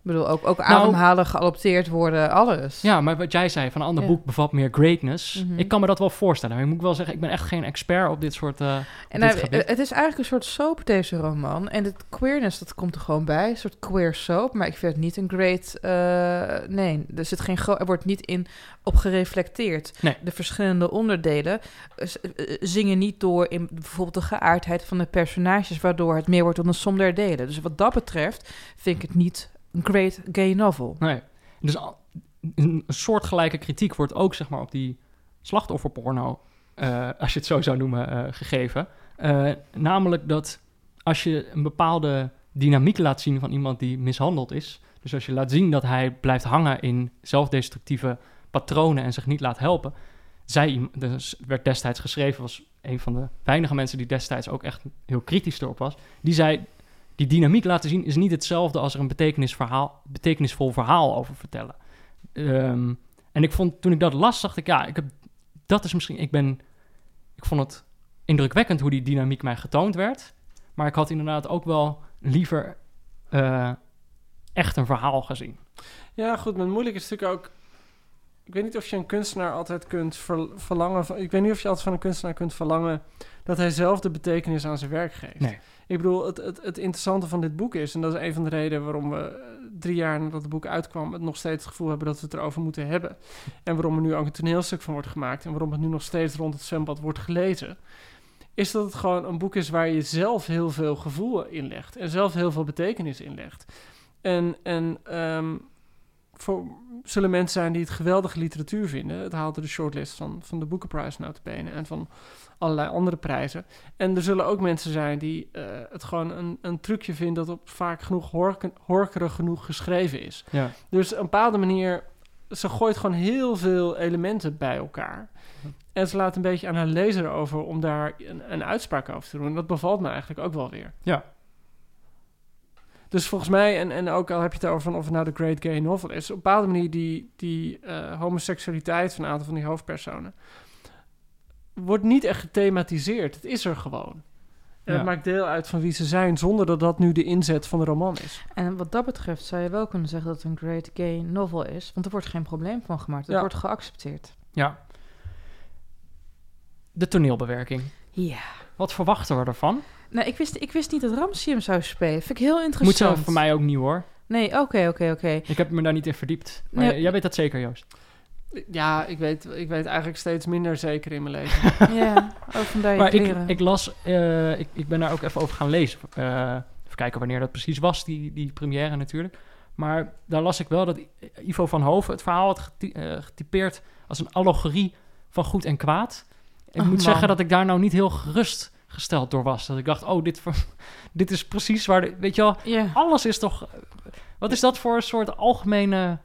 Ik bedoel, ook, ook Nou- ademhalen, geadopteerd worden, alles. Ja, maar wat jij zei van een ander Ja. boek bevat meer greatness. Mhm. Ik kan me dat wel voorstellen. Maar ik moet wel zeggen, ik ben echt geen expert op dit soort. eh, En dit gebied. het is eigenlijk een soort soap, deze roman. En het queerness, dat komt er gewoon bij. Een soort queer soap. Maar ik vind het niet een great... eh, nee, er, zit geen er wordt niet in op gereflecteerd. Nee. De verschillende onderdelen eh, zingen niet door in bijvoorbeeld de geaardheid van de personages... waardoor het meer wordt dan een som der delen. Dus wat dat betreft vind ik het niet een great gay novel. Nee. Dus een soortgelijke kritiek wordt ook zeg maar op die slachtofferporno, eh, als je het zo zou noemen, eh, gegeven. Eh, namelijk dat als je een bepaalde dynamiek laat zien van iemand die mishandeld is, dus als je laat zien dat hij blijft hangen in zelfdestructieve patronen en zich niet laat helpen. Zij, dus werd destijds geschreven, was een van de weinige mensen die destijds ook echt heel kritisch erop was. Die zei, die dynamiek laten zien is niet hetzelfde als er een betekenisverhaal, betekenisvol verhaal over vertellen. Ehm, en ik vond, toen ik dat las, dacht ik, ja, ik heb, dat is misschien, ik ben, ik vond het indrukwekkend hoe die dynamiek mij getoond werd. Maar ik had inderdaad ook wel liever eh, echt een verhaal gezien. Ja, goed, maar het moeilijk is natuurlijk ook... Ik weet niet of je een kunstenaar altijd kunt ver- verlangen... Van, ik weet niet of je altijd van een kunstenaar kunt verlangen... dat hij zelf de betekenis aan zijn werk geeft. Nee. Ik bedoel, het, interessante van dit boek is... en dat is een van de redenen waarom we eh, drie jaar nadat het boek uitkwam... het nog steeds het gevoel hebben dat we het erover moeten hebben. En waarom er nu ook een toneelstuk van wordt gemaakt... en waarom het nu nog steeds rond het zwembad wordt gelezen... is dat het gewoon een boek is waar je zelf heel veel gevoel in legt... en zelf heel veel betekenis in legt. En, en ehm, voor, zullen mensen zijn die het geweldige literatuur vinden. Het haalde de shortlist van, van de Boekenprijs notabene en van allerlei andere prijzen. En er zullen ook mensen zijn die eh, het gewoon een, een trucje vinden... dat op vaak genoeg horken, horkerig genoeg geschreven is. Ja. Dus op een bepaalde manier... ze gooit gewoon heel veel elementen bij elkaar. En ze laat een beetje aan haar lezer over om daar een, een uitspraak over te doen. En dat bevalt me eigenlijk ook wel weer. Ja. Dus volgens mij, en, en ook al heb je het over van of het nou de Great Gay Novel is, op een bepaalde manier die, die eh, homoseksualiteit van een aantal van die hoofdpersonen wordt niet echt gethematiseerd. Het is er gewoon. En Ja. het maakt deel uit van wie ze zijn, zonder dat dat nu de inzet van de roman is. En wat dat betreft zou je wel kunnen zeggen dat het een great gay novel is. Want er wordt geen probleem van gemaakt. Het Ja. wordt geaccepteerd. Ja. De toneelbewerking. Ja. Wat verwachten we ervan? Nou, ik wist, ik wist niet dat Ramsey hem zou spelen. Vind ik heel Moet interessant. zo voor mij ook nieuw hoor. Nee, oké, oké, oké. Ik heb me daar niet in verdiept. Maar Nee. jij weet dat zeker, Joost. Ja, ik weet, ik weet eigenlijk steeds minder zeker in mijn leven. [laughs] Ja, oh, vandaar je Maar ik, ik las, eh, ik, ik ben daar ook even over gaan lezen. Eh, even kijken wanneer dat precies was, die, die première natuurlijk. Maar daar las ik wel dat Ivo van Hoven het verhaal had gety- eh, getypeerd als een allegorie van goed en kwaad. Ik Oh, moet man. zeggen dat ik daar nou niet heel gerustgesteld door was. Dat ik dacht, oh, dit, [laughs] dit is precies waar, de, weet je wel, alles is toch... Wat is dat voor een soort algemene...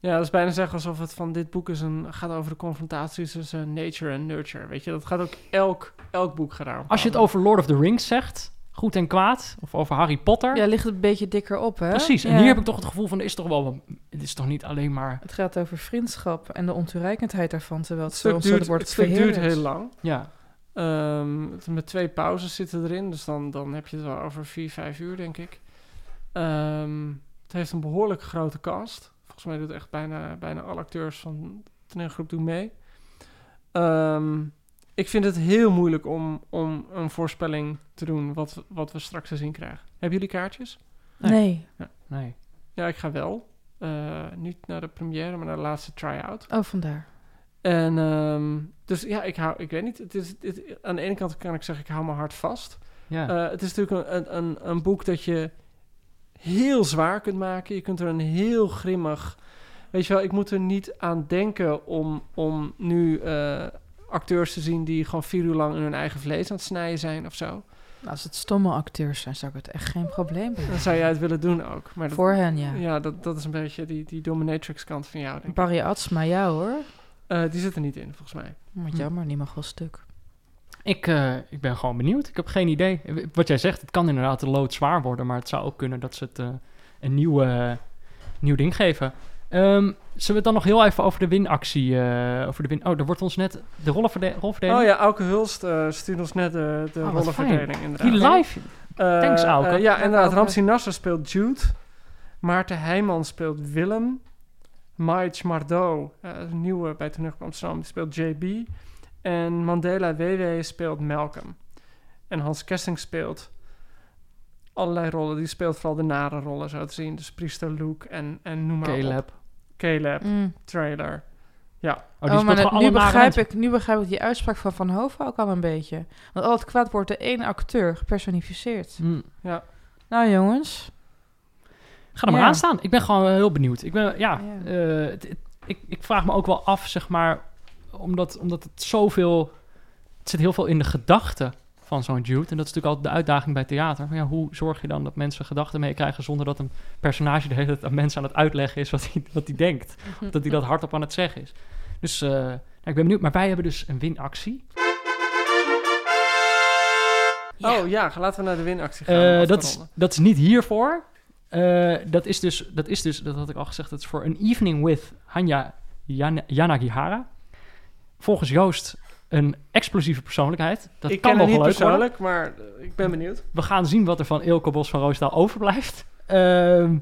Ja, dat is bijna zeggen alsof het van dit boek is een, gaat over de confrontaties tussen nature en nurture. Weet je, dat gaat ook elk, elk boek gedaan. Als je het over Lord of the Rings zegt, goed en kwaad, of over Harry Potter... ja, ligt het een beetje dikker op, hè? Precies, en Ja. hier heb ik toch het gevoel van, er is toch wel... Het is toch niet alleen maar... Het gaat over vriendschap en de ontoereikendheid daarvan, terwijl het, Het zo duurt, wordt het stuk duurt heel lang. Ja, Ehm, met twee pauzes zitten erin, dus dan, dan heb je het wel over vier, vijf uur, denk ik. Ehm, het heeft een behoorlijk grote cast. Volgens mij doet echt bijna, bijna alle acteurs van de toneelgroep doen mee. Ehm, ik vind het heel moeilijk om, om een voorspelling te doen wat, wat we straks te zien krijgen. Hebben jullie kaartjes? Nee. nee. Ja, ik ga wel. Eh, niet naar de première, maar naar de laatste try-out. Oh, vandaar. En ehm, dus ja, ik hou, ik weet niet. Het is, het, aan de ene kant kan ik zeggen, ik hou mijn hart vast. Ja. Eh, het is natuurlijk een, een, een boek dat je heel zwaar kunt maken. Je kunt er een heel grimmig... Weet je wel, ik moet er niet aan denken om, om nu eh, acteurs te zien... die gewoon vier uur lang in hun eigen vlees aan het snijden zijn of zo. Nou, als het stomme acteurs zijn, zou ik het echt geen probleem Dan hebben. zou jij het willen doen ook. Maar dat, Voor hen, ja. ja, dat, dat is een beetje die, die dominatrix kant van jou, denk ik. Barry Atsma, ja hoor. Eh, die zit er niet in, volgens mij. Wat Hm. jammer, die mag wel stuk. Ik, eh, ik ben gewoon benieuwd. Ik heb geen idee. Wat jij zegt, het kan inderdaad de lood zwaar worden, maar het zou ook kunnen dat ze het eh, een nieuwe nieuw ding geven. Ehm, zullen we het dan nog heel even over de winactie... eh, over de win oh, er wordt ons net de rollenverde- rolverdeling... Oh ja, Auke Hulst eh, stuurt ons net de, de Oh, rollenverdeling fijn. inderdaad. Die live... Eh, Thanks, Auke. eh, ja, inderdaad. Ramsi Nasser speelt Jude. Maarten Heijman speelt Willem. Maïch Mardot, eh, een nieuwe bij Toneel Amsterdam, die speelt JB. En Mandela WW speelt Malcolm. En Hans Kesting speelt allerlei rollen. Die speelt vooral de nare rollen, zo te zien. Dus Priester Luke en, en noem maar op. Caleb. Caleb, Mm. trailer. Oh, die Oh, speelt maar nu, begrijp ik, nu begrijp ik die uitspraak van Van Hoven ook al een beetje. Want al het kwaad wordt de één acteur gepersonificeerd. Hm. Nou jongens, Ga er maar Ja. aan staan. Ik ben gewoon eh, heel benieuwd. Ik, ben, ja, Ja. eh, ik, ik vraag me ook wel af, zeg maar, omdat, omdat het zoveel... Het zit heel veel in de gedachten van zo'n Jude. En dat is natuurlijk altijd de uitdaging bij theater. Maar ja, hoe zorg je dan dat mensen gedachten meekrijgen... zonder dat een personage de hele tijd aan mensen aan het uitleggen is wat hij, wat hij denkt. Of dat hij dat hardop aan het zeggen is. Dus eh, nou, ik ben benieuwd. Maar wij hebben dus een winactie. Oh ja, laten we naar de winactie gaan. Eh, dat, is, dat is niet hiervoor. Eh, dat, is dus, dat is dus, dat had ik al gezegd, dat is voor een evening with Hanya Yan- Yanagihara. Volgens Joost een explosieve persoonlijkheid. Dat ik kan ken hem nog niet leuk worden. persoonlijk, maar eh, ik ben benieuwd. We gaan zien wat er van Ilko Bos van Roosendaal overblijft. [laughs] Ehm,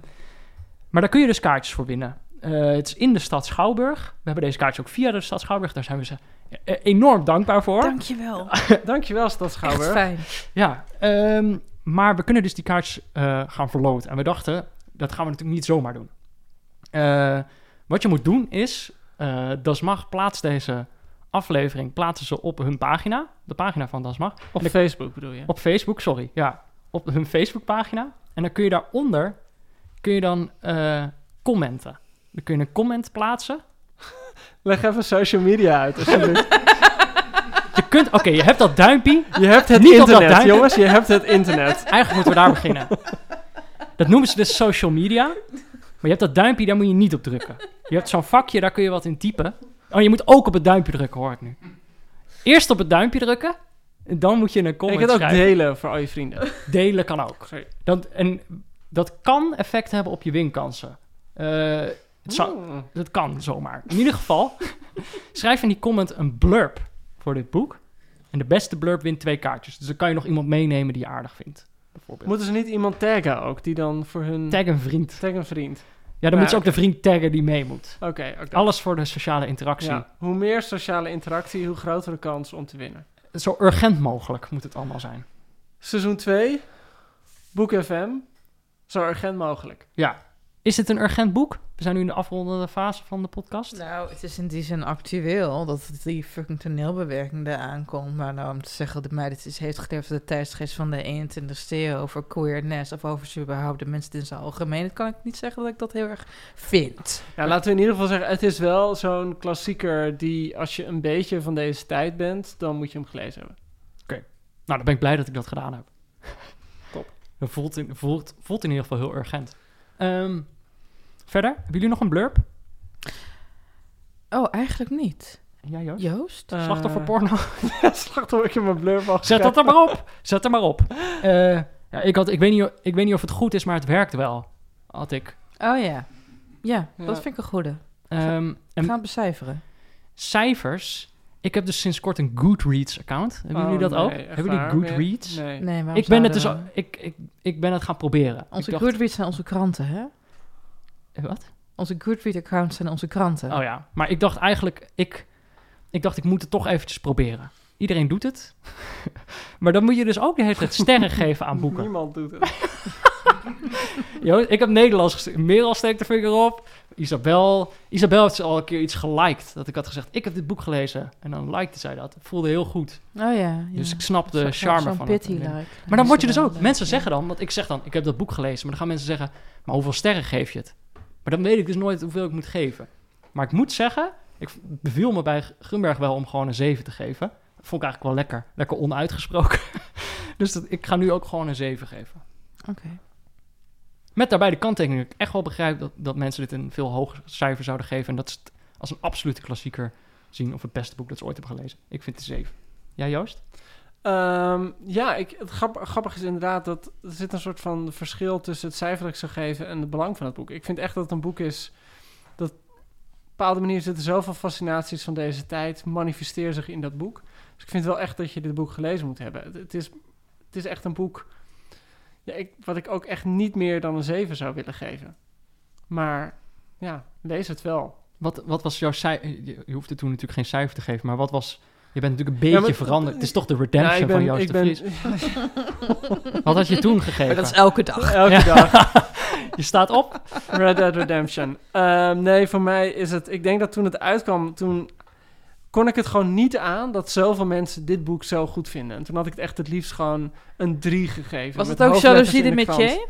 maar daar kun je dus kaartjes voor winnen. Eh, het is in de stad Schouwburg. We hebben deze kaartjes ook via de stad Schouwburg. Daar zijn we ze eh, enorm dankbaar voor. dankjewel. [laughs] Dankjewel, Stad Echt Schouwburg. fijn. Ja, ehm, maar we kunnen dus die kaartjes eh, gaan verloten. En we dachten, dat gaan we natuurlijk niet zomaar doen. Eh, wat je moet doen is, eh Dasmag plaatst deze aflevering plaatsen ze op hun pagina. De pagina van Dasmag. Op Facebook bedoel je? Op Facebook, sorry. Ja, op hun Facebookpagina. En dan kun je daaronder, kun je dan eh, commenten. Dan kun je een comment plaatsen. [laughs] Leg even social media uit, alsjeblieft. [laughs] Je kunt, oké, je hebt dat duimpje. je hebt het Niet op dat internet, duimpje. jongens. Je hebt het internet. [laughs] Eigenlijk moeten we daar beginnen. Dat noemen ze dus social media. Maar je hebt dat duimpje, daar moet je niet op drukken. Je hebt zo'n vakje, daar kun je wat in typen. Oh, je moet ook op het duimpje drukken, hoor ik nu. Eerst op het duimpje drukken. En dan moet je een En je comment kunt ook schrijven. delen voor al je vrienden. Delen kan ook. Sorry. Dat, en dat kan effect hebben op je winkansen. Eh, het zou, Mm. dat kan zomaar. In ieder geval, [laughs] schrijf in die comment een blurb voor dit boek. En de beste blurb wint twee kaartjes. Dus dan kan je nog iemand meenemen die je aardig vindt. Bijvoorbeeld. Moeten ze niet iemand taggen ook, die dan voor hun... Tag een vriend. Tag een vriend. Ja, dan moet je ook de vriend taggen die mee moet. Oké. Alles voor de sociale interactie. Ja. Hoe meer sociale interactie, hoe grotere kans om te winnen. Zo urgent mogelijk moet het allemaal zijn. Seizoen 2, Boek FM, zo urgent mogelijk. Ja. Is het een urgent boek? We zijn nu in de afrondende fase van de podcast. Nou, het is in die zin actueel dat die fucking toneelbewerking daar aankomt. Maar nou, om te zeggen dat mij dit is, heeft geleverd de tijdsgeest van de 21ste eeuw over queerness of over ze überhaupt de mensen in zijn algemeen. Dat kan ik niet zeggen dat ik dat heel erg vind. Ja, laten we in ieder geval zeggen, het is wel zo'n klassieker die als je een beetje van deze tijd bent, dan moet je hem gelezen hebben. Nou, dan ben ik blij dat ik dat gedaan heb. Top. Dat voelt in, voelt, voelt in ieder geval heel urgent. Ehm, verder, hebben jullie nog een blurb? Oh, eigenlijk niet. Ja, Joost? Joost? Slachtofferporno? Slachtoffer, ik heb mijn blur al Zet dat er maar op. Zet er maar op. [laughs] Eh, ja, ik, had, ik, weet niet, ik weet niet of het goed is, maar het werkt wel. Had ik. Oh ja. Ja, Ja. dat vind ik een goede. Ehm, We en gaan becijferen. cijfers. Ik heb dus sinds kort een Goodreads-account. Hebben jullie dat ook? Hebben jullie Goodreads? Nee. Nee, waarom Ik ben, het dus, al- ik, ik, ik ben het gaan proberen. Onze ik dacht, Goodreads zijn onze kranten, hè? Eh, Wat? Onze Goodreads-accounts zijn onze kranten. Oh ja, maar ik dacht eigenlijk, ik, ik dacht ik moet het toch eventjes proberen. Iedereen doet het. [laughs] maar dan moet je dus ook de hele tijd sterren [laughs] geven aan boeken. Niemand doet het. [laughs] Yo, ik heb Nederlands gestuurd. Merel steekt de vinger op. Isabel, Isabel heeft al een keer iets geliked. Dat ik had gezegd, ik heb dit boek gelezen. En dan likte zij dat. Het voelde heel goed. Oh ja. ja. Dus ik snap Zo- de charme zo'n van pity het. like. Maar dan word je dus ook... Mensen leuk, zeggen dan, want ik zeg dan, ik heb dat boek gelezen. Maar dan gaan mensen zeggen, maar hoeveel sterren geef je het? Maar dan weet ik dus nooit hoeveel ik moet geven. Maar ik moet zeggen, ik beviel me bij Grunberg wel om gewoon een 7 te geven. Dat vond ik eigenlijk wel lekker. Lekker onuitgesproken. [laughs] dus dat, ik ga nu ook gewoon een 7 geven. ja. Oké. Met daarbij de kanttekening dat ik echt wel begrijp dat, dat mensen dit een veel hoger cijfer zouden geven. En dat ze het als een absolute klassieker zien of het beste boek dat ze ooit hebben gelezen. Ik vind het een 7. Jij Joost? Ehm, ja, ik, het grap, grappig is inderdaad dat er zit een soort van verschil tussen het cijfer dat ik zou geven en het belang van het boek. Ik vind echt dat het een boek is dat op een bepaalde manier zitten zoveel fascinaties van deze tijd manifesteren zich in dat boek. Dus ik vind wel echt dat je dit boek gelezen moet hebben. Het, is, het is echt een boek ja, ik, wat ik ook echt niet meer dan een 7 zou willen geven. Maar ja, lees het wel. Wat, wat was jouw cijfer? Je hoefde toen natuurlijk geen cijfer te geven, maar wat was... Je bent natuurlijk een Ja, beetje maar- veranderd. Het is toch de Ja, redemption ik ben, van Joost ik de ben, Vries. [laughs] Wat had je toen gegeven? Maar dat is elke dag. [laughs] elke Ja. dag. [laughs] Je staat op. Red Dead Redemption. Ehm, nee, voor mij is het... Ik denk dat toen het uitkwam, toen kon ik het gewoon niet aan... dat zoveel mensen dit boek zo goed vinden. En toen had ik het echt het liefst gewoon een 3 gegeven. Was het ook in de métier?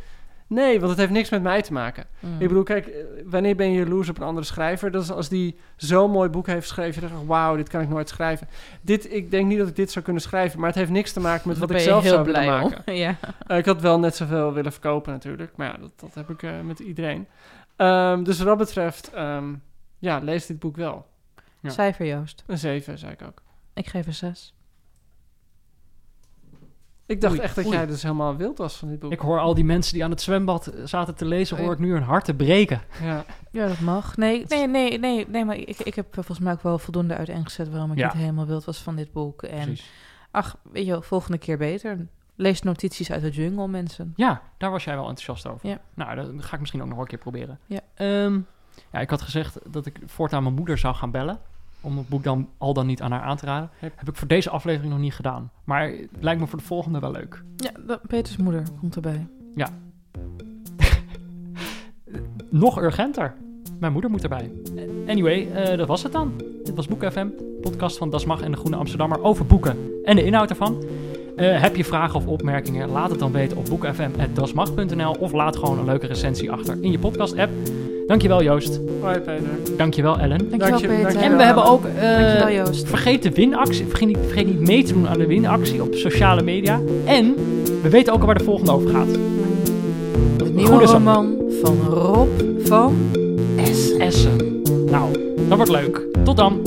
Nee, want het heeft niks met mij te maken. Mm. Ik bedoel, kijk, eh, wanneer ben je jaloers op een andere schrijver? Dat is als die zo'n mooi boek heeft geschreven. Je denkt, wauw, dit kan ik nooit schrijven. Dit, ik denk niet dat ik dit zou kunnen schrijven, maar het heeft niks te maken met Dan wat ik zelf zou willen maken. [laughs] ja. Eh, ik had wel net zoveel willen verkopen natuurlijk, maar ja, dat, dat heb ik eh, met iedereen. Ehm, dus wat dat betreft, ehm, ja, lees dit boek wel. Ja. Cijfer Joost. Een 7, zei ik ook. Ik geef een 6. Ik dacht Oei, echt dat oei. jij dus helemaal wild was van dit boek. Ik hoor al die mensen die aan het zwembad eh, zaten te lezen, Oei. hoor ik nu hun harten breken. Ja. Ja, dat mag. Nee, nee, nee, nee, nee maar ik, ik heb volgens mij ook wel voldoende uiteengezet waarom ik Ja. niet helemaal wild was van dit boek. En Precies. ach, weet je wel, volgende keer beter. Lees notities uit de jungle, mensen. Ja, daar was jij wel enthousiast over. Ja. Nou, dat ga ik misschien ook nog een keer proberen. Ja. Ehm, ja, ik had gezegd dat ik voortaan mijn moeder zou gaan bellen. Om het boek dan al dan niet aan haar aan te raden. Heb- Heb ik voor deze aflevering nog niet gedaan. Maar het lijkt me voor de volgende wel leuk. Ja, Peters moeder komt erbij. [laughs] Nog urgenter. Mijn moeder moet erbij. Anyway, eh, dat was het dan. Dit was Boek FM, podcast van Das Mag en de Groene Amsterdammer over boeken en de inhoud ervan. Eh, heb je vragen of opmerkingen? Laat het dan weten op boekfm.dasmag.nl of laat gewoon een leuke recensie achter in je podcast-app. Dankjewel Joost. Hoi Peter. Dankjewel Ellen. Dankjewel, Dank je- Peter. En we hebben ook... eh, Dankjewel, Joost. Vergeet de winactie. Vergeet niet, vergeet niet mee te doen aan de winactie op sociale media. En we weten ook al waar de volgende over gaat. De nieuwe roman van Rob van Essen. Essen. Nou, dat wordt leuk. Tot dan.